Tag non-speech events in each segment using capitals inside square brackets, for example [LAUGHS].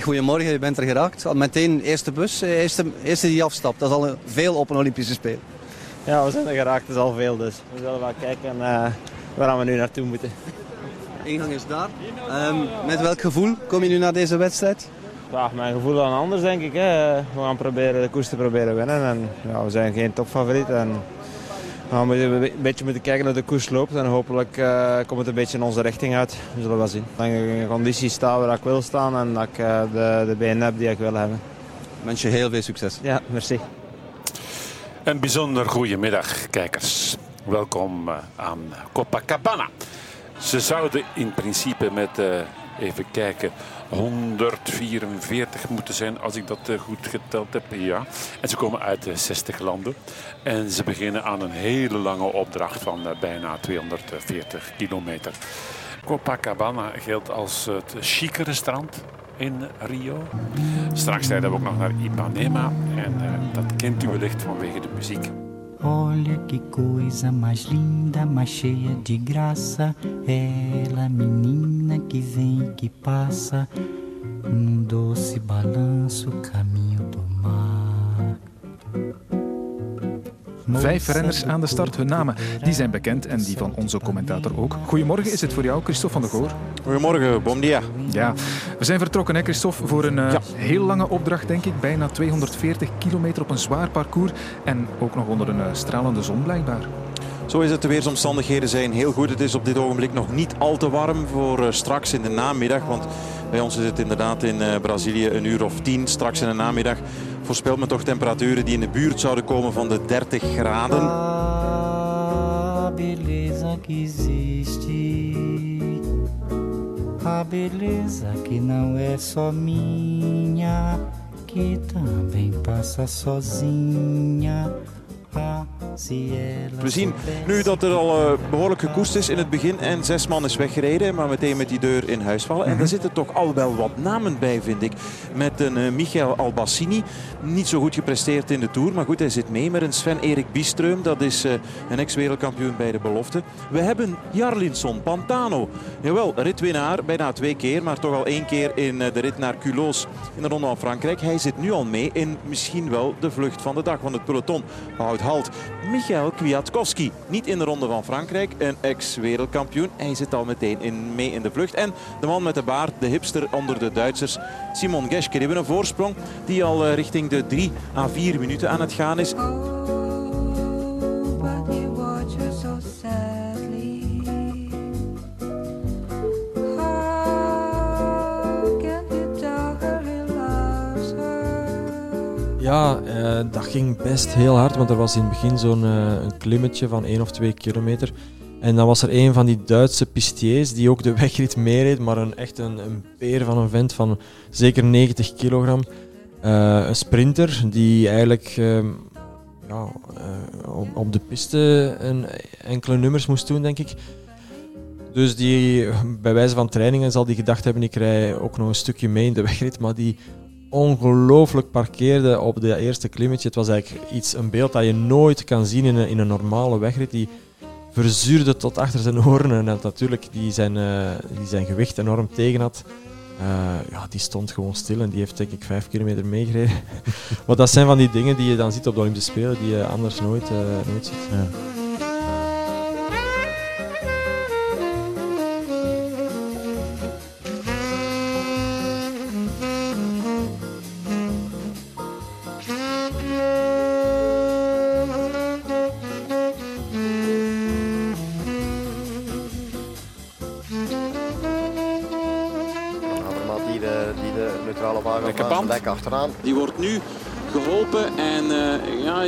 Goedemorgen, je bent er geraakt. Al meteen eerste bus, eerste, eerste die afstapt. Dat is al veel op een Olympische Spelen. Ja, we zijn er geraakt, dat is al veel dus. We zullen wel kijken uh, waar we nu naartoe moeten. Ingang is daar. Um, met welk gevoel kom je nu naar deze wedstrijd? Ja, mijn gevoel dan anders denk ik. Hè. We gaan proberen de koers te proberen winnen. En, ja, we zijn geen topfavoriet. En we gaan een beetje moeten kijken hoe de koers loopt. En hopelijk uh, komt het een beetje in onze richting uit. We zullen wel zien. Dat ik in conditie sta waar ik wil staan. En dat ik uh, de, de benen heb die ik wil hebben. Ik wens je heel veel succes. Ja, merci. Een bijzonder goede middag, kijkers. Welkom uh, aan Copacabana. Ze zouden in principe met, even kijken, 144 moeten zijn, als ik dat goed geteld heb. Ja. En ze komen uit 60 landen. En ze beginnen aan een hele lange opdracht van bijna 240 kilometer. Copacabana geldt als het chicere strand in Rio. Straks rijden we ook nog naar Ipanema. En dat kent u wellicht vanwege de muziek. Olha que coisa mais linda, mais cheia de graça. Ela, menina que vem e que passa, num doce balanço, caminho do mar. Vijf renners aan de start. Hun namen die zijn bekend en die van onze commentator ook. Goedemorgen, is het voor jou, Christophe van der Goor? Goedemorgen, bom dia. Ja, we zijn vertrokken, hè, Christophe, voor een uh, ja. heel lange opdracht, denk ik. Bijna 240 kilometer op een zwaar parcours. En ook nog onder een uh, stralende zon, blijkbaar. Zo is het. De weersomstandigheden zijn heel goed. Het is op dit ogenblik nog niet al te warm voor uh, straks in de namiddag. Want bij ons is het inderdaad in Brazilië een uur of tien. Straks in de namiddag voorspelt men toch temperaturen die in de buurt zouden komen van de 30 graden. A beleza que existe. A que não é só minha. Que também passa sozinha. We zien nu dat er al uh, behoorlijk gekoest is in het begin en zes man is weggereden, maar meteen met die deur in huis vallen. En daar zitten toch al wel wat namen bij, vind ik. Met een uh, Michael Albassini, niet zo goed gepresteerd in de Tour, maar goed, hij zit mee met een Sven-Erik Bistreum, dat is uh, een ex-wereldkampioen bij de belofte. We hebben Jarlinson Pantano, jawel, ritwinnaar, bijna twee keer, maar toch al één keer in de rit naar Culoz in de Ronde van Frankrijk. Hij zit nu al mee in misschien wel de vlucht van de dag, van het peloton houdt halt. Michael Kwiatkowski. Niet in de Ronde van Frankrijk, een ex-wereldkampioen. Hij zit al meteen in, mee in de vlucht. En de man met de baard, de hipster onder de Duitsers, Simon Geschke. Die hebben een voorsprong die al richting de 3 à 4 minuten aan het gaan is. Ja, uh, dat ging best heel hard, want er was in het begin zo'n een klimmetje van 1 of 2 kilometer. En dan was er een van die Duitse pistiers die ook de [LAUGHS] wegrit meereed, maar een, echt een, peer van een vent van zeker 90 kilogram. Uh, een sprinter die eigenlijk ja, op, op, de piste een, enkele nummers moest doen, denk ik. Dus die, bij wijze van trainingen zal die gedacht hebben, ik rij ook nog een stukje mee in de [LAUGHS] wegrit, maar die ongelooflijk parkeerde op de eerste klimmetje. Het was eigenlijk iets, een beeld dat je nooit kan zien in een, in een normale wegrit. Die verzuurde tot achter zijn oren en dat natuurlijk die zijn, uh, die zijn gewicht enorm tegen had. Uh, ja, die stond gewoon stil en die heeft denk ik vijf kilometer meegereden. [LAUGHS] maar dat zijn van die dingen die je dan ziet op de Olympische Spelen die je anders nooit, uh, nooit ziet. Ja. Achteraan. Die wordt nu geholpen en uh, ja,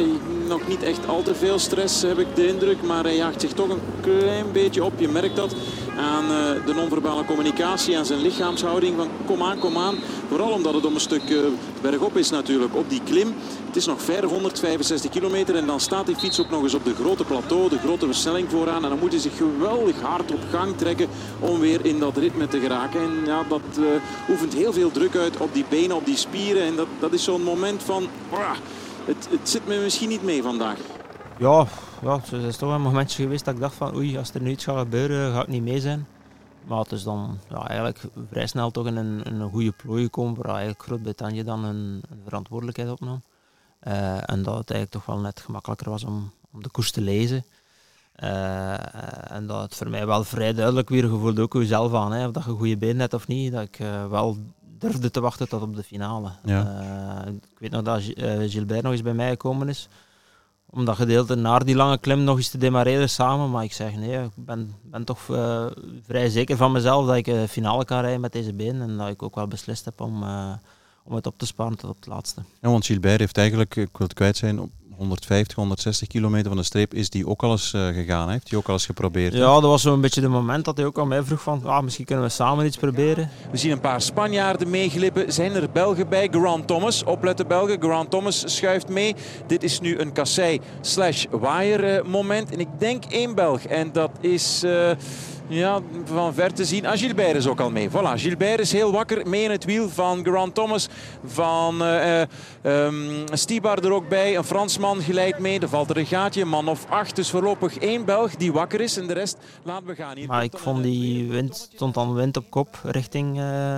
nog niet echt al te veel stress heb ik de indruk. Maar hij jaagt zich toch een klein beetje op. Je merkt dat aan uh, de non-verbale communicatie, aan zijn lichaamshouding. Van kom aan, kom aan. Vooral omdat het om een stuk uh, bergop is natuurlijk op die klim. Het is nog ver, 165 kilometer. En dan staat die fiets ook nog eens op de grote plateau, de grote versnelling vooraan. En dan moet hij zich geweldig hard op gang trekken om weer in dat ritme te geraken. En ja, dat uh, oefent heel veel druk uit op die benen, op die spieren. En dat, dat is zo'n moment van... Het, het zit me misschien niet mee vandaag. Ja, ja, het is toch een momentje geweest dat ik dacht van oei, als er nu iets gaat gebeuren, ga ik niet mee zijn. Maar het is dan ja, eigenlijk vrij snel toch in een, een goede plooi gekomen waar eigenlijk Groot-Brittannië dan een, een, verantwoordelijkheid opnam. Uh, en dat het eigenlijk toch wel net gemakkelijker was om, om de koers te lezen. Uh, en dat het voor mij wel vrij duidelijk weer gevoeld ook jezelf aan. Hè, of dat je goede been hebt of niet. Dat ik uh, wel durfde te wachten tot op de finale. Ja. ik weet nog dat Gilbert nog eens bij mij gekomen is om dat gedeelte naar die lange klim nog eens te demareren samen. Maar ik zeg nee, ik ben, ben toch vrij zeker van mezelf dat ik de finale kan rijden met deze been. En dat ik ook wel beslist heb om, om het op te sparen tot op het laatste. Ja, want Gilbert heeft eigenlijk, ik wil het kwijt zijn, op 150, 160 kilometer van de streep is die ook al eens uh, gegaan. Heeft hij ook al eens geprobeerd? Ja, dat was zo'n beetje de moment dat hij ook aan mij vroeg van ah, misschien kunnen we samen iets proberen. We zien een paar Spanjaarden meeglippen. Zijn er Belgen bij? Grant Thomas. Opletten Belgen. Grant Thomas schuift mee. Dit is nu een kassei slash wire moment. En ik denk één Belg. En dat is... Uh, ja, van ver te zien. Ah, Gilbert is ook al mee. Voilà, Gilbert is heel wakker. Mee in het wiel van Grant Thomas. Van uh, um, Stibar er ook bij. Een Fransman geleid mee. Er valt er een gaatje. Man of acht. Dus voorlopig één Belg die wakker is. En de rest laten we gaan. Hier maar ik vond die wind, stond dan wind op kop richting uh,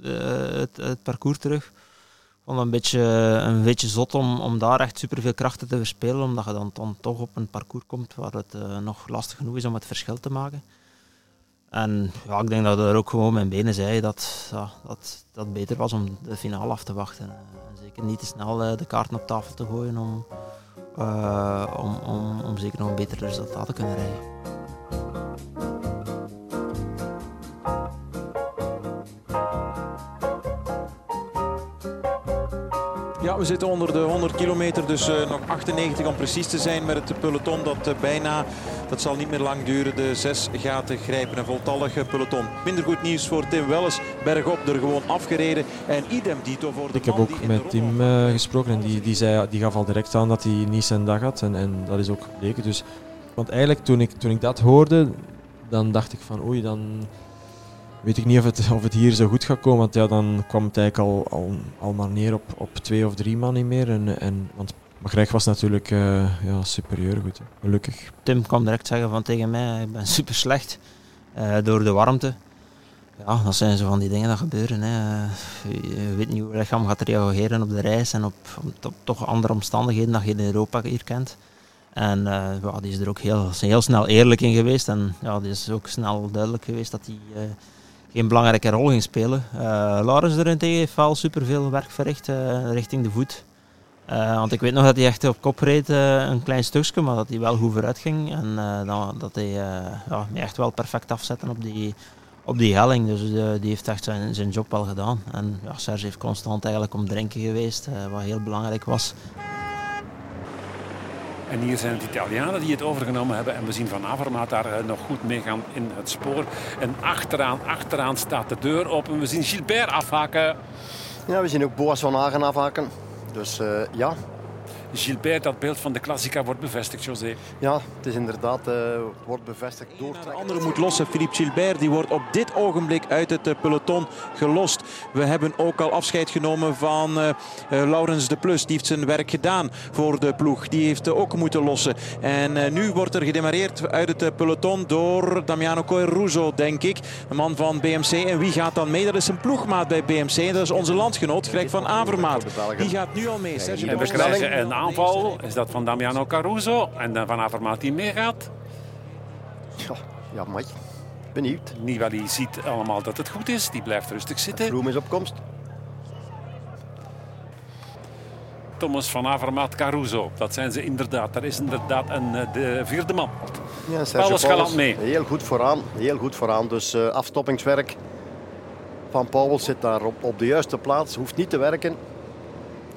het, het parcours terug vond het een beetje, een beetje zot om, om daar echt superveel krachten te verspelen, omdat je dan, dan toch op een parcours komt waar het uh, nog lastig genoeg is om het verschil te maken. En ja, ik denk dat er ook gewoon mijn benen zei dat, ja, dat dat beter was om de finale af te wachten. En zeker niet te snel uh, de kaarten op tafel te gooien om, uh, om, om, om zeker nog een beter resultaat te kunnen rijden. Ja, we zitten onder de 100 kilometer, dus uh, nog 98 om precies te zijn met het peloton dat uh, bijna, dat zal niet meer lang duren, de zes gaten grijpen. Een voltallig peloton. Minder goed nieuws voor Tim Welles, bergop er gewoon afgereden en idem dito voor de Ik heb ook met Tim uh, gesproken en die, die, zei, die gaf al direct aan dat hij niet zijn dag had en, en dat is ook gebleken. Dus, want eigenlijk toen ik, toen ik dat hoorde, dan dacht ik van oei, dan weet ik niet of het, hier zo goed gaat komen. Want ja, dan kwam het eigenlijk al, al, al maar neer op, op twee of drie man niet meer. En, en, want was natuurlijk uh, ja, superieur goed, hè. gelukkig. Tim kwam direct zeggen van tegen mij, ik ben super slecht uh, door de warmte. Ja, dat zijn zo van die dingen dat gebeuren. Hè. Je weet niet hoe je lichaam gaat reageren op de reis en op, op, toch andere omstandigheden dat je in Europa hier kent. En uh, ja, die is er ook heel, heel snel eerlijk in geweest. En ja, die is ook snel duidelijk geweest dat hij geen belangrijke rol ging spelen. Uh, Laurens daarentegen heeft wel superveel werk verricht uh, richting de voet. Uh, want ik weet nog dat hij echt op kop reed, een klein stukje, maar dat hij wel goed vooruit ging. En dat hij ja, echt wel perfect afzetten op die, op die helling. Dus die heeft echt zijn, zijn job wel gedaan. En ja, Serge heeft constant eigenlijk om drinken geweest, wat heel belangrijk was. En hier zijn het Italianen die het overgenomen hebben. En we zien Van Avermaat daar nog goed meegaan in het spoor. En achteraan, achteraan staat de deur open. We zien Gilbert afhaken. Ja, we zien ook Boas van Hagen afhaken. Dus uh, ja, Gilbert, dat beeld van de Klassica wordt bevestigd, José. Ja, het is inderdaad uh, wordt bevestigd door De andere moet lossen. Philippe Gilbert die wordt op dit ogenblik uit het uh, peloton gelost. We hebben ook al afscheid genomen van uh, Laurens de Plus. Die heeft zijn werk gedaan voor de ploeg. Die heeft ook moeten lossen. En nu wordt er gedemareerd uit het peloton door Damiano Coiruso, denk ik. Een man van BMC. En wie gaat dan mee? Dat is een ploegmaat bij BMC. Dat is onze landgenoot, Greg van Avermaat. Die gaat nu al mee. Sergio en we krijgen een aanval is dat van Damiano Caruso. En dan van Avermaat die meegaat. Ja, ja maar benieuwd. Nibali ziet allemaal dat het goed is. Die blijft rustig zitten. Vroom is op komst. Thomas van Avermaat Caruso. Dat zijn ze inderdaad. Daar is inderdaad een, de vierde man. Ja, Paulus Galant mee. Heel goed vooraan. Heel goed vooraan. Dus uh, afstoppingswerk van Paul zit daar op, op de juiste plaats. Hoeft niet te werken.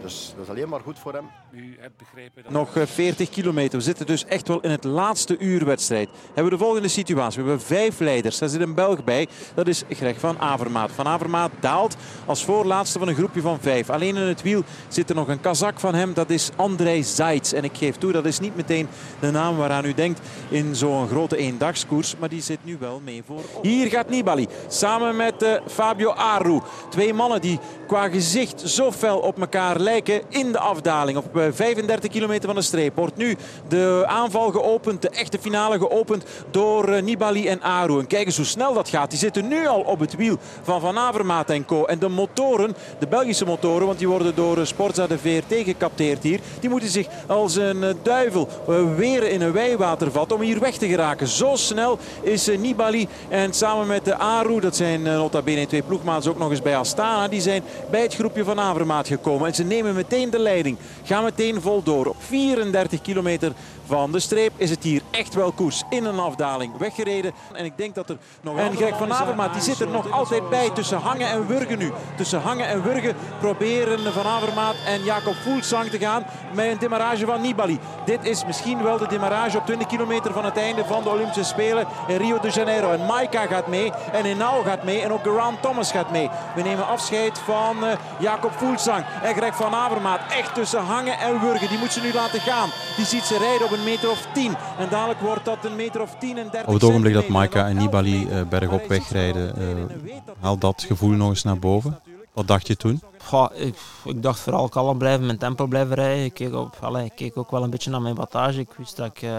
Dus dat is alleen maar goed voor hem. U hebt begrepen dat... Nog 40 kilometer. We zitten dus echt wel in het laatste uur wedstrijd. Hebben we de volgende situatie. We hebben vijf leiders. Daar zit een Belg bij. Dat is Greg van Avermaat. Van Avermaat daalt als voorlaatste van een groepje van vijf. Alleen in het wiel zit er nog een kazak van hem. Dat is Andrei Zaits. En ik geef toe, dat is niet meteen de naam waaraan u denkt in zo'n grote eendagskoers. Maar die zit nu wel mee voor. Hier gaat Nibali. Samen met uh, Fabio Aru. Twee mannen die qua gezicht zo fel op elkaar lijken in de afdaling. Op uh, 35 kilometer van de streep wordt nu de aanval geopend, de echte finale geopend door Nibali en Aru. En kijk eens hoe snel dat gaat. Die zitten nu al op het wiel van Van Avermaat en co. En de motoren, de Belgische motoren, want die worden door Sportza de VRT gecapteerd hier. Die moeten zich als een duivel weer in een wijwater vatten om hier weg te geraken. Zo snel is Nibali en samen met de Aru, dat zijn nota bene twee ploegmaats ook nog eens bij Astana. Die zijn bij het groepje van Avermaat gekomen. En ze nemen meteen de leiding. Gaan meteen vol door. Op 34 kilometer van de streep is het hier echt wel koers. In een afdaling weggereden. En ik denk dat er nog... En Greg van Avermaat die zit er nog altijd bij tussen hangen en wurgen nu. Tussen hangen en wurgen proberen Van Avermaat en Jacob Voelsang te gaan met een demarrage van Nibali. Dit is misschien wel de demarrage op 20 kilometer van het einde van de Olympische Spelen in Rio de Janeiro. En Maika gaat mee en Enau gaat mee en ook Grant Thomas gaat mee. We nemen afscheid van uh, Jacob Voelsang en Greg van Avermaat. Echt tussen hangen en wurgen. Die moet ze nu laten gaan. Die ziet ze rijden op een meter of 10. En dadelijk wordt dat een meter of 10 en 30 Op het ogenblik dat Maika en Nibali uh, bergop wegrijden, uh, haalt dat gevoel nog eens naar boven. Wat dacht je toen? Goh, ik, ik, dacht vooral kalm blijven, mijn tempo blijven rijden. Ik keek, op, allez, ik keek ook wel een beetje naar mijn wattage. Ik wist dat ik uh,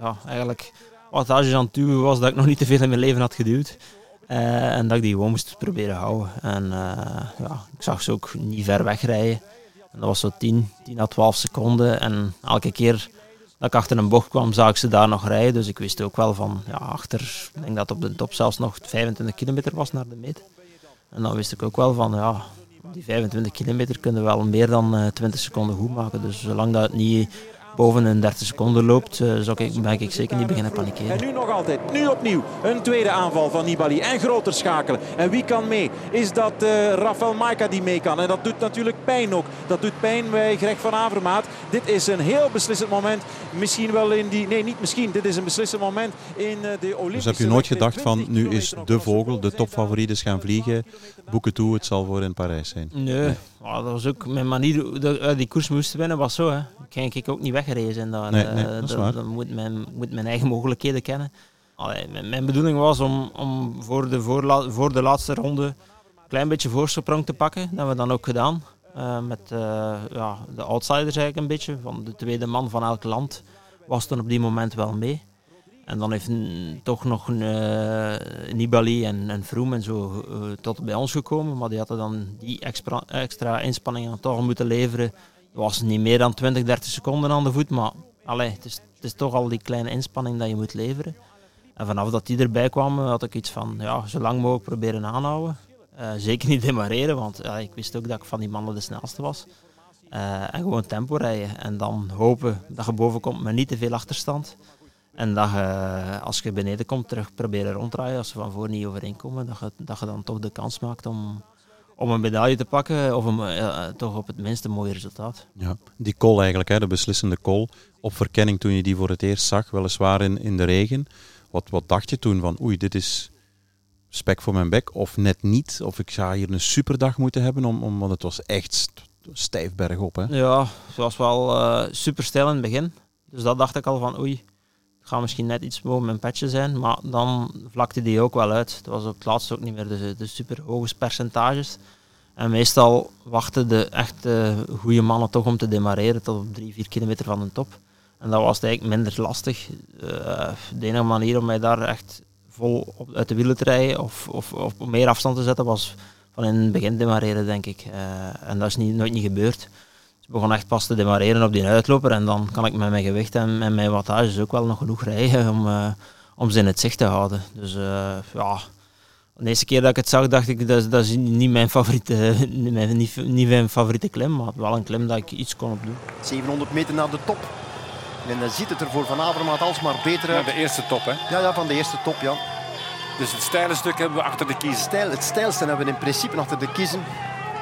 ja, eigenlijk wattage aan het duwen was dat ik nog niet te veel in mijn leven had geduwd. Uh, en dat ik die gewoon moest proberen houden. En uh, ja, ik zag ze ook niet ver wegrijden. En dat was zo 10, 10 à 12 seconden. En elke keer dat ik achter een bocht kwam, zag ik ze daar nog rijden. Dus ik wist ook wel van, ja, achter, ik denk dat op de top zelfs nog 25 kilometer was naar de meet. En dan wist ik ook wel van, ja, die 25 kilometer kunnen we wel meer dan uh, 20 seconden goed maken. Dus zolang dat het niet boven een 30 seconden loopt, uh, zou ik, ben ik zeker niet beginnen panikeren. En nu nog altijd, nu opnieuw, een tweede aanval van Nibali en groter schakelen. En wie kan mee? Is dat uh, Rafael Maika die mee kan? En dat doet natuurlijk pijn ook. Dat doet pijn bij Greg van Avermaat. Dit is een heel beslissend moment. Misschien wel in die... Nee, niet misschien. Dit is een beslissend moment in uh, de Olympische... Dus heb je nooit gedacht van, nu is de vogel, de topfavoriet is gaan vliegen. Boeken toe, het zal voor in Parijs zijn. Nee, nee. Oh, dat was ook mijn manier. Dat, die koers moesten winnen was zo. Hè. Ik ik ook niet weggerezen. Dan, nee, nee, dat is waar. dan moet mijn, moet mijn eigen mogelijkheden kennen. Allee, mijn, mijn, bedoeling was om, om voor, de voorla, voor de laatste ronde een klein beetje voorsprong te pakken. Dat hebben we dan ook gedaan. Uh, met uh, ja, de outsiders eigenlijk een beetje. Van de tweede man van elk land was toen op die moment wel mee. En dan heeft toch nog een, uh, Nibali en, en Froome en zo uh, tot bij ons gekomen. Maar die hadden dan die extra, extra inspanningen toch moeten leveren. Was niet meer dan 20, 30 seconden aan de voet. Maar allee, het, is, het is toch al die kleine inspanning dat je moet leveren. En vanaf dat die erbij kwam, had ik iets van ja, zo lang mogelijk proberen aanhouden. Uh, zeker niet demareren, want ik wist ook dat ik van die mannen de snelste was. en gewoon tempo rijden. En dan hopen dat je boven komt met niet te veel achterstand. En dat je, als je beneden komt, terug proberen ronddraaien. Als ze van voor niet overeenkomen, dat dat je dan toch de kans maakt om, om een medaille te pakken. Of een, uh, toch op het minste een mooi resultaat. Ja, die call eigenlijk, hè, de beslissende call. Op verkenning toen je die voor het eerst zag, weliswaar in, in de regen. Wat, wat dacht je toen van, oei, dit is spek voor mijn bek. Of net niet. Of ik ga hier een superdag moeten hebben, om, om, want het was echt stijf bergop. Hè? Ja, het was wel uh, super stijl in het begin. Dus dat dacht ik al van, oei gaat misschien net iets boven mijn petje zijn, maar dan vlakte die ook wel uit. Het was op het laatst ook niet meer de, de super hoge percentages. En meestal wachten de echt goede mannen toch om te demareren tot op 3, 4 kilometer van de top. En dat was eigenlijk minder lastig. Uh, de enige manier om mij daar echt vol op, uit de wielen te rijden of, of, of meer afstand te zetten was van in het begin demareren, denk ik. Uh, en dat is nooit niet gebeurd. Ze begon echt pas te demareren op die uitloper en dan kan ik met mijn gewicht en, en mijn wattages ook wel nog genoeg rijden om, uh, om ze in het zicht te houden. Dus uh, ja, de eerste keer dat ik het zag dacht ik dat, dat is niet mijn favoriete, [LAUGHS] niet, niet mijn favoriete klim, maar wel een klim dat ik iets kon opdoen. 700 meter naar de top. En dan ziet het er voor Van Avermaat alsmaar beter uit. Ja, de eerste top, hè? Ja, ja, van de eerste top, ja. Dus het steile stuk hebben we achter de kiezen. Stijl, het stijlste hebben we in principe achter de kiezen.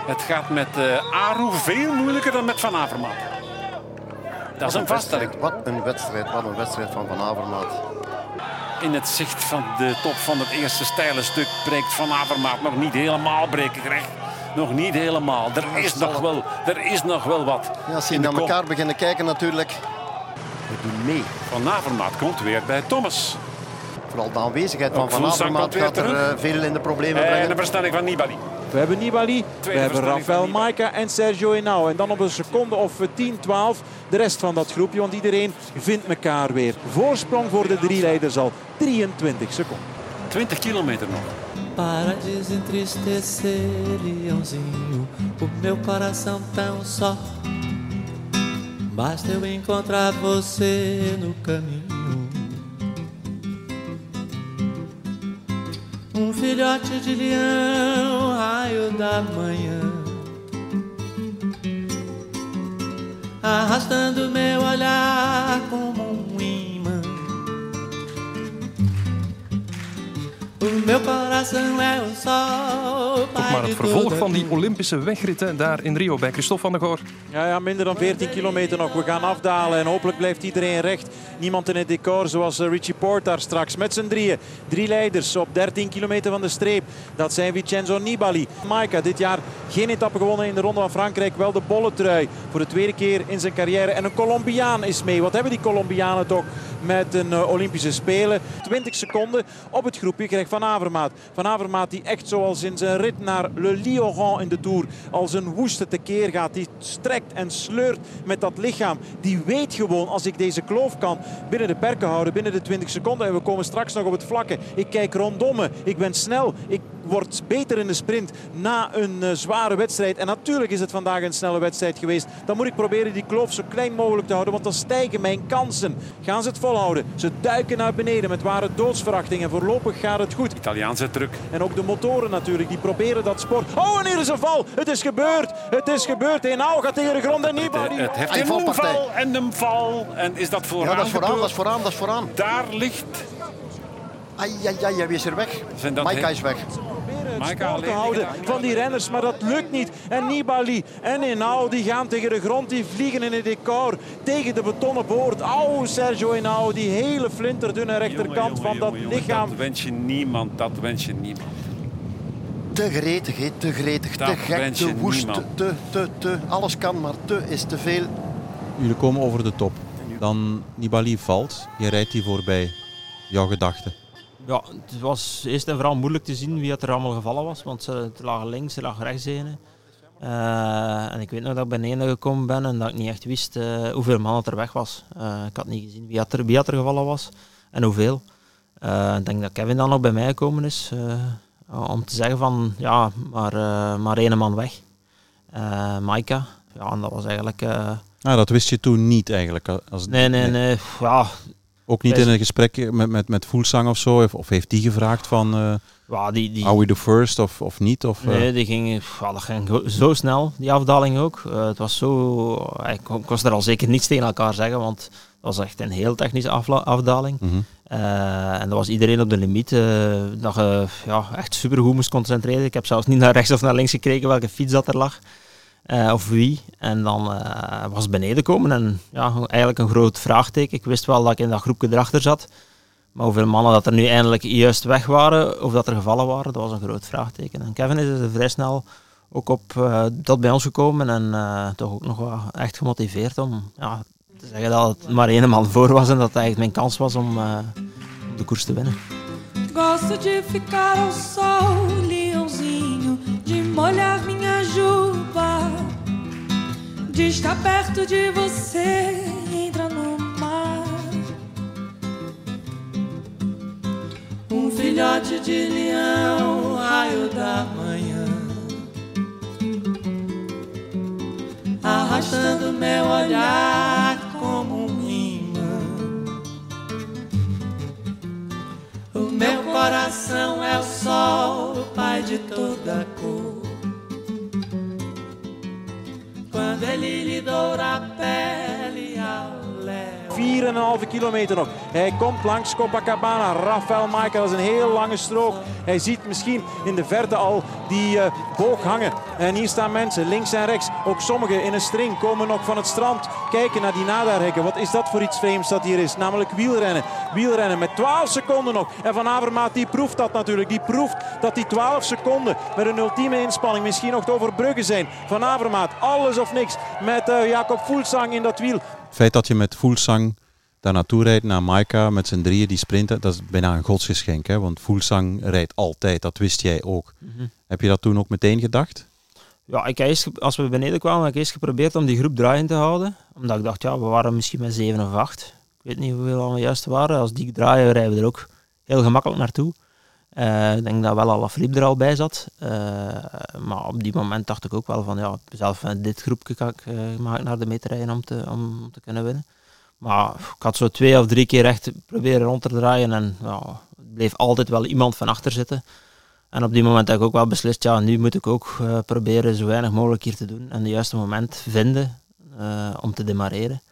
Het gaat met uh, Aru veel moeilijker dan met Van Avermaat. Dat is een vaststelling. Wat een wedstrijd, wat een wedstrijd van Van Avermaat. In het zicht van de top van het eerste steile stuk breekt Van Avermaat nog niet helemaal breken recht. Nog niet helemaal. Er is nog wel, er is nog wel wat. Ja, als je naar elkaar beginnen kijken natuurlijk. We doen mee. Van Avermaat komt weer bij Thomas. Vooral de aanwezigheid van Van Avermaat gaat er uh, veel in de problemen brengen. En de verstelling van Nibali. We hebben Nibali, we hebben Rafael Maika en Sergio Henao. En dan op een seconde of 10, 12 de rest van dat groepje. Want iedereen vindt elkaar weer. Voorsprong voor de drie leiders al 23 seconden. 20 kilometer nog. Para desentristecer, leãozinho, o meu coração tão só. Basta eu encontrar você no caminho. Um filhote de leão, raio da manhã. Arrastando meu olhar como um Maar het vervolg van die Olympische wegritten daar in Rio bij Christophe van der Goor. Ja, ja, minder dan 14 kilometer nog. We gaan afdalen en hopelijk blijft iedereen recht. Niemand in het decor zoals eh, Richie Port daar straks. Met z'n drieën. Drie leiders op 13 kilometer van de streep. Dat zijn Vincenzo Nibali. Maika dit jaar geen etappe gewonnen in de Ronde van Frankrijk. Wel de bolletrui voor de tweede keer in zijn carrière. En een Colombiaan is mee. Wat hebben die Colombianen toch met een uh, Olympische Spelen? 20 seconden op het groepje krijgt Van Avermaat. Van Avermaat die echt zoals in zijn rit naar Le Lioran in de Tour als een woeste tekeer gaat. Die strekt en sleurt met dat lichaam. Die weet gewoon als ik deze kloof kan binnen de perken houden, binnen de 20 seconden. En we komen straks nog op het vlakke. Ik kijk rondom me. Ik ben snel. Ik word beter in de sprint na een uh, zware wedstrijd. En natuurlijk is het vandaag een snelle wedstrijd geweest. Dan moet ik proberen die kloof zo klein mogelijk te houden. Want dan stijgen mijn kansen. Gaan ze het volhouden? Ze duiken naar beneden met ware doodsverachting. En voorlopig gaat het goed. Italiaanse druk. En ook de motoren natuurlijk. Die proberen dat sport. Oh, en hier is een val. Het is gebeurd. Het is gebeurd. Henao gaat tegen de grond en Nibali. Het, het heeft een val en een val. En is dat vooraan? Ja, dat is vooraan. Dat is vooraan. Dat is vooraan. Daar ligt... Ai, ai, ai, hij is er weg. Maika is weg. Maika te houden van die renners, maar dat lukt niet. En Nibali en Henao die gaan tegen de grond, die vliegen in het decor tegen de betonnen boord. Au, Sergio Henao, die hele flinterdunne rechterkant jongen, jongen, van dat jongen, lichaam. Dat wens je niemand, dat wens je niemand. Te gretig, he, te gretig, Dat te gek, te woest, niemand. te, te, te. Alles kan, maar te is te veel. Jullie komen over de top. Dan Nibali valt. Je rijdt die voorbij. Jouw gedachten. Ja, het was eerst en vooral moeilijk te zien wie het er allemaal gevallen was. Want ze lagen links, ze lagen rechts ene. Eh, en ik weet nog dat ik beneden gekomen ben en dat ik niet echt wist eh, hoeveel man het er weg was. Eh, ik had niet gezien wie het er, wie het er gevallen was en hoeveel. Ik denk dat Kevin dan nog bij mij gekomen is om te zeggen van ja, maar, maar één man weg. Maika, ja, en dat was eigenlijk... Ah, dat wist je toen niet eigenlijk. Als, nee, nee, nee. Ja, Ook niet in een gesprek met, met, met Voelsang of zo? Of, of heeft die gevraagd van... eh ja, die, die, Are we the first of, of niet? Of, eh, Nee, die ging, ja, dat ging zo snel, die afdaling ook. Eh, het was zo... Ik kon, er al zeker niets tegen elkaar zeggen, want het was echt een heel technische afdaling. mhm. En dat was iedereen op de limiet. dat je ja, echt supergoed moest concentreren. Ik heb zelfs niet naar rechts of naar links gekeken welke fiets dat er lag. Eh, of wie. En dan eh, was beneden komen en ja, eigenlijk een groot vraagteken. Ik wist wel dat ik in dat groepje erachter zat. Maar hoeveel mannen dat er nu eindelijk juist weg waren, of dat er gevallen waren, dat was een groot vraagteken. En Kevin is er vrij snel ook op eh, dat bij ons gekomen en toch ook nog wel echt gemotiveerd om ja, te zeggen dat het maar één man voor was en dat het eigenlijk mijn kans was om, om de koers te winnen. Molhar minha juba, de estar perto de você, entra no mar. Um filhote de leão, raio da manhã. Arrastando meu olhar como um imã. O meu coração é o sol, o pai de toda Ele lhe doura a pele. 4,5 kilometer nog. Hij komt langs Copacabana. Rafael dat is een heel lange strook. Hij ziet misschien in de verte al die eh, boog hangen. En hier staan mensen, links en rechts. Ook sommigen in een string komen nog van het strand. Kijken naar die nadarhekken. Wat is dat voor iets vreemds dat hier is? Namelijk wielrennen. Wielrennen met 12 seconden nog. En Van Avermaat die proeft dat natuurlijk. Die proeft dat die 12 seconden met een ultieme inspanning misschien nog te overbruggen zijn. Van Avermaat, alles of niks met eh, Jacob Fuglsang in dat wiel. Het feit dat je met Voelsang daar naartoe rijdt naar Maika met z'n drieën die sprinten, dat is bijna een godsgeschenk. Hè? Want Voelsang rijdt altijd, dat wist jij ook. Mhm. Heb je dat toen ook meteen gedacht? Ja, ik heb eerst, als we beneden kwamen, heb ik eerst geprobeerd om die groep draaiend te houden. Omdat ik dacht, ja, we waren misschien met 7 of 8. Ik weet niet hoeveel we juist waren. Als die draaien, rijden we er ook heel gemakkelijk naartoe. Eh, ik denk dat wel Alaphilippe er al bij zat. Eh, maar op die moment dacht ik ook wel van, ja, zelf met dit groepje ga ik, eh, ik naar de meter rijden om te, om te kunnen winnen. Maar ik had zo twee of drie keer echt proberen rond te draaien en er bleef altijd wel iemand van achter zitten. En op die moment heb ik ook wel beslist, ja, nu moet ik ook eh, proberen zo weinig mogelijk hier te doen en het juiste moment vinden eh, om te demareren.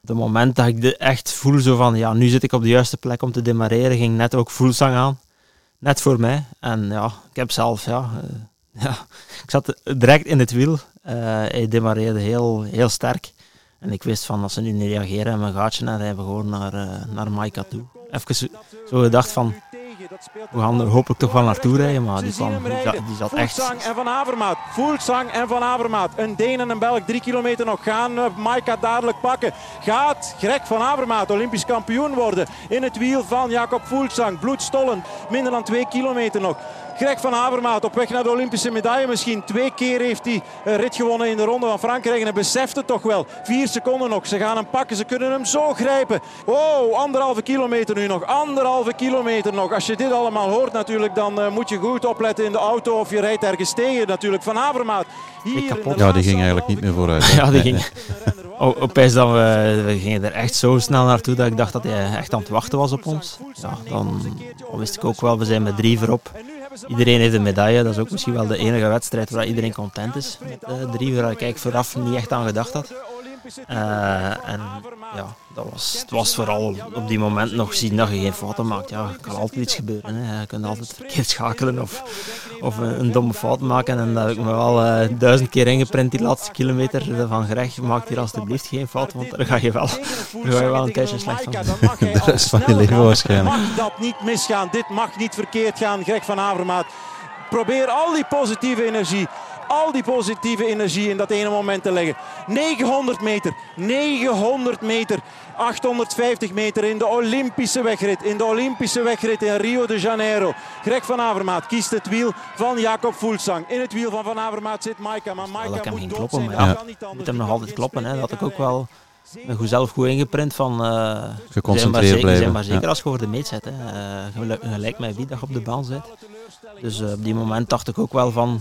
Het moment dat ik de echt voel zo van, ja, nu zit ik op de juiste plek om te demareren, ging net ook Voelsang aan. Net voor mij. En ja, ik heb zelf, ja, eh, [LAUGHS] ja ik zat direct in het wiel. Eh, hij demareerde heel, heel sterk. En ik wist van, als ze nu niet reageren en mijn gaatje, dan rijden we gewoon naar, eh naar Maika toe. Even zo gedacht van, we gaan er hopelijk toch wel naartoe rijden, maar die, kwam, die, zat, echt... Voelsang en Van Avermaat. Voelsang en Van Avermaat. Een Deen en een Belg. Drie kilometer nog. Gaan uh, Maika dadelijk pakken. Gaat Greg Van Avermaat Olympisch kampioen worden. In het wiel van Jacob Voelsang. Bloedstollend. Minder dan twee kilometer nog. Greg van Avermaat op weg naar de Olympische medaille misschien. Twee keer heeft hij een rit gewonnen in de Ronde van Frankrijk. En hij beseft het toch wel. Vier seconden nog. Ze gaan hem pakken. Ze kunnen hem zo grijpen. Oh, anderhalve kilometer nu nog. Anderhalve kilometer nog. Als je dit allemaal hoort natuurlijk, dan uh, moet je goed opletten in de auto. Of je rijdt ergens tegen natuurlijk. Van Avermaat. Hier Ja, die ging eigenlijk niet meer vooruit. [LAUGHS] Ja, die ging. [LAUGHS] Oh, opeens dat we, we gingen er echt zo snel naartoe dat ik dacht dat hij echt aan het wachten was op ons. Ja, dan, dan wist ik ook wel, we zijn met drie voorop. Iedereen heeft een medaille. Dat is ook misschien wel de enige wedstrijd waar iedereen content is. Met uh, drie, waar ik vooraf niet echt aan gedacht had. Uh, en ja, dat was, het was vooral op die moment nog zien dat je geen fouten maakt. Ja, er kan altijd iets gebeuren. Hè. Je kunt altijd verkeerd schakelen of, of een, een, domme fout maken. En dat heb ik me wel uh, duizend keer ingeprint die laatste kilometer van gerecht. Maak hier alsjeblieft geen fout, want daar ga je wel, daar ga je wel een tijdje slecht van. [LAUGHS] De rest van je leven waarschijnlijk. Mag dat niet misgaan. Dit mag niet verkeerd gaan, Greg van Avermaat. Probeer al die positieve energie al die positieve energie in dat ene moment te leggen. 900 meter, 900 meter, 850 meter in de Olympische wegrit. In de Olympische wegrit in Rio de Janeiro. Greg van Avermaat kiest het wiel van Jacob Voelsang. In het wiel van Van Avermaat zit Maika, maar Maika dat kan moet dood kloppen, zijn. maar ja, Dat kan niet anders. moet hem nog altijd kloppen. Hè. Dat had ik ook wel goed zelf goed ingeprint van... Uh, Geconcentreerd zijn blijven. Zijn maar zeker ja. als je voor de meet. Hè. Uh, gelijk, gelijk met wie dat je op de baan zit. Dus uh, op die moment dacht ik ook wel van...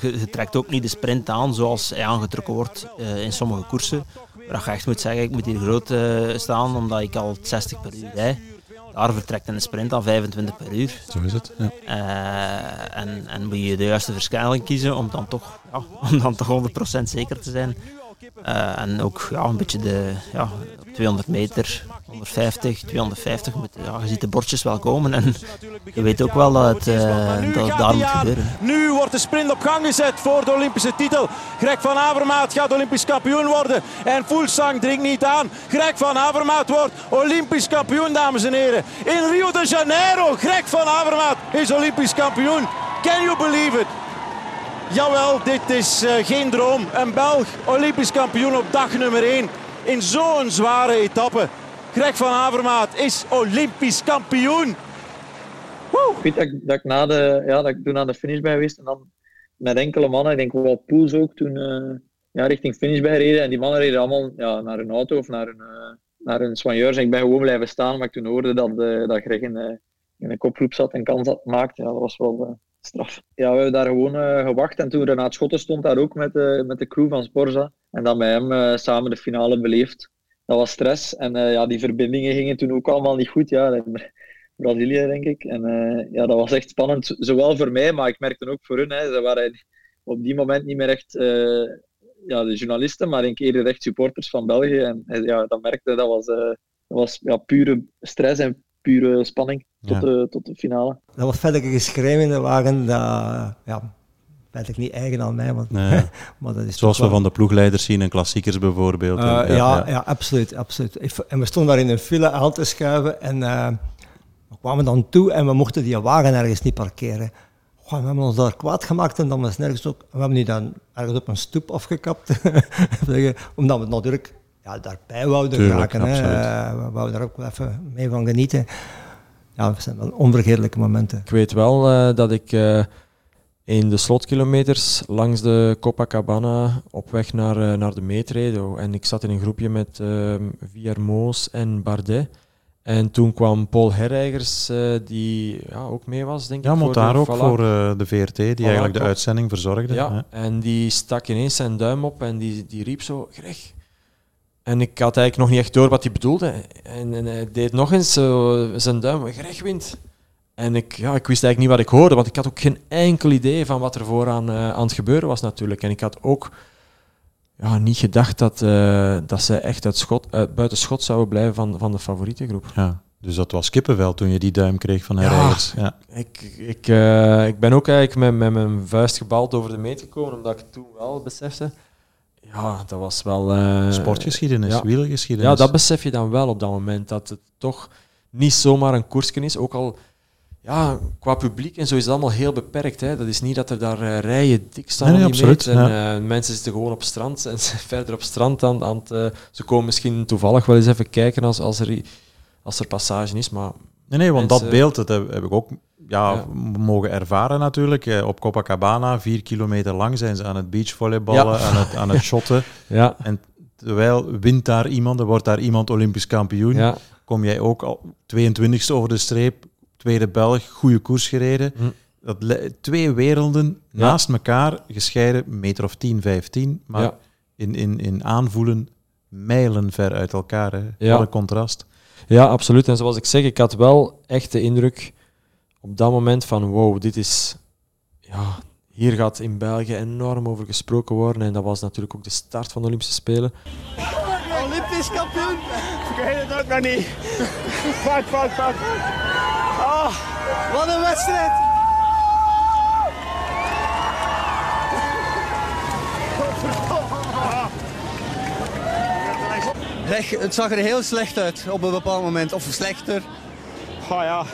Je, je, trekt ook niet de sprint aan zoals hij aangetrokken wordt uh, in sommige koersen. Waar je echt moet zeggen, ik moet hier groot staan omdat ik al 60 per uur rijd. Daar vertrekt een sprint aan 25 per uur. Zo is het. Ja. En, en moet je de juiste versnelling kiezen om dan toch, ja, [LAUGHS] om dan toch 100% zeker te zijn. Uh, en ook ja, een beetje de ja, 200 meter, 150, 250. Moet, ja, je ziet de bordjes wel komen en je weet ook wel dat het, uh, dat het daar moet gebeuren. Nu wordt de sprint op gang gezet voor de Olympische titel. Greg van Avermaat gaat Olympisch kampioen worden. En Fuglsang dringt niet aan. Greg van Avermaat wordt Olympisch kampioen, dames en heren. In Rio de Janeiro, Greg van Avermaat is Olympisch kampioen. Can you believe it? Jawel, dit is uh, geen droom. Een Belg, Olympisch kampioen op dag nummer 1. In zo'n zware etappe. Greg van Avermaat is Olympisch kampioen. Woe! Ik weet dat ik, na de, ja, dat ik toen aan de finish ben geweest. En dan met enkele mannen, ik denk wel Poels ook, toen uh, ja, richting finish bij reden. En die mannen reden allemaal ja, naar hun auto of naar hun, uh, naar hun. En ik ben gewoon blijven staan, maar ik toen hoorde dat, dat Greg in, in een kopgroep zat en kans had maakte. Ja, dat was wel straf. Ja, we hebben daar gewoon uh, gewacht en toen Renaat Schotten stond daar ook met, uh, met de crew van Sporza. En dan bij hem uh, samen de finale beleefd. Dat was stress en ja, die verbindingen gingen toen ook allemaal niet goed. Ja, [LAUGHS] Brazilië denk ik. En ja, dat was echt spannend, zowel voor mij, maar ik merkte ook voor hun. Hè. Ze waren op die moment niet meer echt ja, de journalisten, maar denk eerder echt supporters van België. En ja, dat merkte, dat was, dat was ja, pure stress en pure spanning tot, ja. de, tot de finale. Dat was verder geschreven in de wagen, dat, ja, feitelijk niet eigen aan mij. Maar, nee. [LAUGHS] maar dat is Zoals we wel... van de ploegleiders zien in klassiekers bijvoorbeeld. Uh, ja, ja, ja. ja, absoluut, absoluut. En we stonden daar in een file aan te schuiven en uh, we kwamen dan toe en we mochten die wagen ergens niet parkeren. Goh, we hebben ons daar kwaad gemaakt en dan was nergens ook. We hebben die dan ergens op een stoep afgekapt. [LAUGHS] omdat we natuurlijk ja, daarbij wouden Tuurlijk, raken. Hè. Eh, we wouden er ook wel even mee van genieten. Ja, dat zijn wel onvergetelijke momenten. Ik weet wel eh, dat ik eh, in de slotkilometers langs de Copacabana op weg naar, eh, naar de meet reed. Oh, En ik zat in een groepje met ehm Villermoos en Bardet. En toen kwam Paul Herreigers, eh, die ja, ook mee was, denk Ja, ik. Montaar de- ook voilà. voor eh, de VRT, die eigenlijk de klopt. uitzending verzorgde. Ja, Ja. en die stak ineens zijn duim op en die, die riep zo, Greg. En ik had eigenlijk nog niet echt door wat hij bedoelde. En, en hij deed nog eens zo zijn duim, wint. En ik, ja, ik wist eigenlijk niet wat ik hoorde, want ik had ook geen enkel idee van wat er vooraan eh, aan het gebeuren was natuurlijk. En ik had ook ja, niet gedacht dat, eh, dat zij echt uit schot, uit, buiten schot zouden blijven van, van de favoriete groep. Ja, dus dat was kippenvel toen je die duim kreeg van Herreigers. Ja. Ik, ik, eh, ik ben ook eigenlijk met, met mijn vuist gebald over de meet gekomen, omdat ik toen wel besefte. Ja, dat was wel. eh, Sportgeschiedenis, ja. wielergeschiedenis. Ja, dat besef je dan wel op dat moment. Dat het toch niet zomaar een koersje is. Ook al ja, qua publiek en zo is het allemaal heel beperkt. Hè. Dat is niet dat er daar eh, rijen dik staan. Nee, nee, absoluut. En, ja. eh, mensen zitten gewoon op strand en [LAUGHS] verder op strand aan, aan het. ze komen misschien toevallig wel eens even kijken als, als, er, als er passage is. Maar Nee, nee, want dat beeld dat heb, heb ik ook ja, mogen ervaren natuurlijk. Eh, Op Copacabana, vier kilometer lang, zijn ze aan het beachvolleyballen, Ja. aan het, aan het shotten. [LAUGHS] Ja. En terwijl wint daar iemand, er wordt daar iemand Olympisch kampioen, Ja. kom jij ook al 22e over de streep, tweede Belg, goede koers gereden. Hm. Dat twee werelden naast elkaar, gescheiden, meter of 10, 15, maar in, in, in aanvoelen mijlen ver uit elkaar. Hè. Ja. Wat een contrast. Ja, absoluut. En zoals ik zeg, ik had wel echt de indruk op dat moment van wow, dit is... Ja, hier gaat in België enorm over gesproken worden. En dat was natuurlijk ook de start van de Olympische Spelen. Olympisch kampioen! Ik weet het ook nog niet. Fuck, fuck, fuck. Oh, wat een wedstrijd! Leg, het zag er heel slecht uit op een bepaald moment. Of slechter. Oh ja,